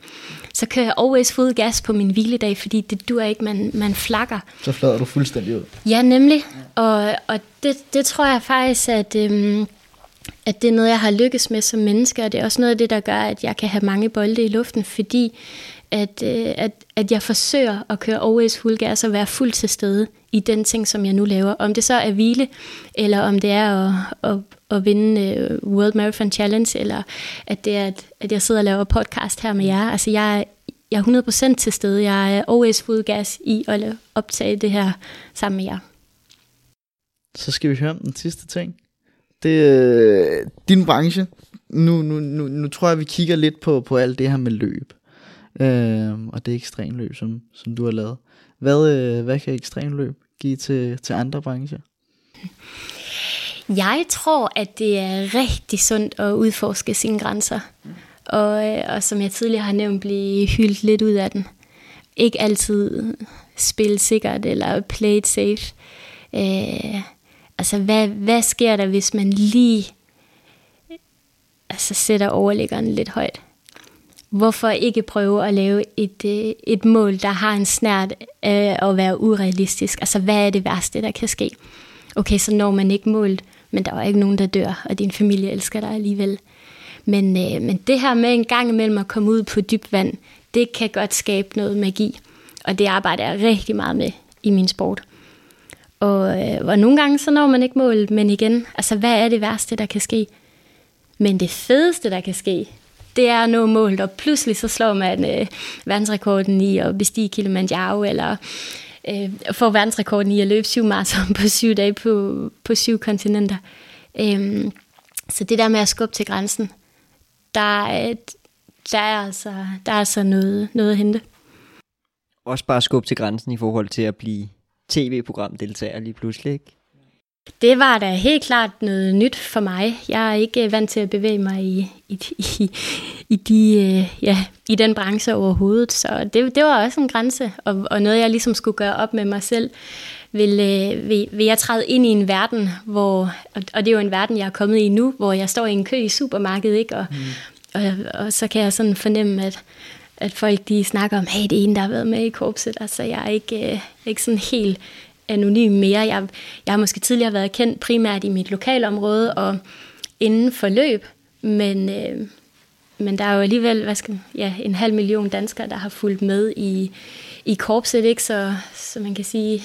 så kører jeg always full gas på min hviledag, fordi det dur ikke, man, man flakker. Så flader du fuldstændig ud. Ja, nemlig. Og, og det, det tror jeg faktisk, at, øhm, at det er noget, jeg har lykkes med som menneske, og det er også noget af det, der gør, at jeg kan have mange bolde i luften, fordi at, øh, at, at jeg forsøger at køre always full gas og være fuldt til stede i den ting, som jeg nu laver. Om det så er hvile, eller om det er at, at, at vinde uh, World Marathon Challenge, eller at det er, at, at jeg sidder og laver podcast her med jer. Altså jeg, jeg er 100% til stede. Jeg er always full gas i at optage det her sammen med jer. Så skal vi høre om den sidste ting. Det er øh, din branche. Nu, nu, nu, nu tror jeg, vi kigger lidt på, på alt det her med løb. Øh, og det er ekstremløb, som, som du har lavet. Hvad, øh, hvad kan ekstremløb give til, til andre brancher? Jeg tror, at det er rigtig sundt at udforske sine grænser. Og, øh, og som jeg tidligere har nævnt, blive hyldt lidt ud af den. Ikke altid spille sikkert eller play it safe. Øh, altså, hvad, hvad sker der, hvis man lige altså, sætter overliggeren lidt højt? Hvorfor ikke prøve at lave et, øh, et mål, der har en snært af at være urealistisk? Altså, hvad er det værste, der kan ske? Okay, så når man ikke målt, men der var ikke nogen, der dør, og din familie elsker dig alligevel. Men, øh, men det her med en gang imellem at komme ud på dybt vand, det kan godt skabe noget magi. Og det arbejder jeg rigtig meget med i min sport. Og, øh, og nogle gange så når man ikke målet, men igen, altså hvad er det værste, der kan ske? Men det fedeste, der kan ske, det er at nå målet, og pludselig så slår man øh, verdensrekorden i at bestige Kilimanjaro, eller øh, får verdensrekorden i at løbe syv maraton på syv dage på, på syv kontinenter. Øh, så det der med at skubbe til grænsen, der, øh, der er altså, der er altså noget, noget at hente. Også bare skubbe til grænsen i forhold til at blive tv-programdeltager lige pludselig, ikke? Det var da helt klart noget nyt for mig. Jeg er ikke vant til at bevæge mig i, i, i, i, de, øh, ja, i den branche overhovedet. Så det, det var også en grænse, og, og noget jeg ligesom skulle gøre op med mig selv. Vil, øh, vil, vil jeg træde ind i en verden, hvor, og det er jo en verden, jeg er kommet i nu, hvor jeg står i en kø i supermarkedet, ikke? Og, mm. og, og, og så kan jeg sådan fornemme, at, at folk de snakker om, hey, det er en, der har været med i korpset. Altså, jeg er ikke, øh, ikke sådan helt anonym mere. Jeg, jeg har måske tidligere været kendt primært i mit lokalområde og inden for løb, men, øh, men der er jo alligevel hvad skal, ja, en halv million danskere, der har fulgt med i, i korpset, ikke? Så, så man kan sige,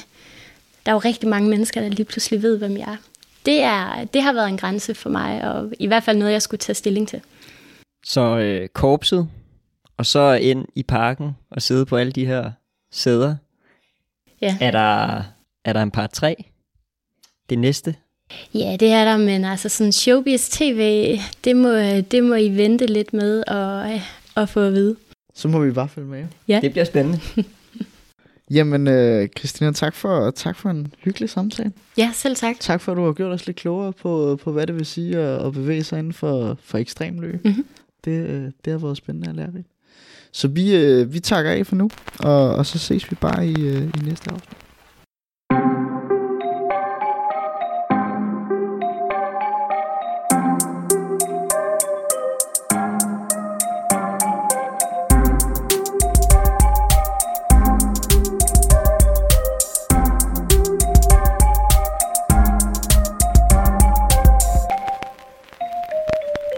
der er jo rigtig mange mennesker, der lige pludselig ved, hvem jeg er. Det, er, det har været en grænse for mig, og i hvert fald noget, jeg skulle tage stilling til. Så øh, korpset, og så ind i parken og sidde på alle de her sæder. Ja. Er der er der en par tre? Det næste? Ja, det er der, men altså sådan showbiz tv, det må, det må I vente lidt med at, at få at vide. Så må vi bare følge med. Ja. Det bliver spændende. Jamen, øh, Christina, tak for, tak for en hyggelig samtale. Ja, selv tak. Tak for, at du har gjort os lidt klogere på, på hvad det vil sige at, at bevæge sig inden for, for ekstremløb. Mm-hmm. Det, øh, det har været spændende at lære det. Så vi, øh, vi takker af for nu, og, og så ses vi bare i, øh, i næste afsnit.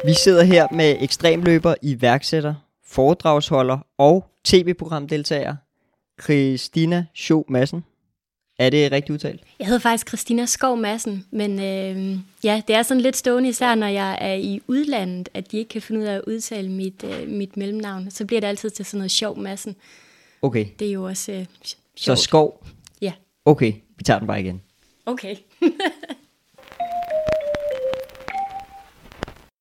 Vi sidder her med ekstremløber, iværksætter, foredragsholder og tv-programdeltager, Christina Scho Madsen. Er det rigtigt udtalt? Jeg hedder faktisk Christina Skov Madsen, men øh, ja, det er sådan lidt stående, især når jeg er i udlandet, at de ikke kan finde ud af at udtale mit, øh, mit mellemnavn. Så bliver det altid til sådan noget sjov Madsen. Okay. Det er jo også øh, sjovt. Så Skov? Ja. Okay, vi tager den bare igen. Okay.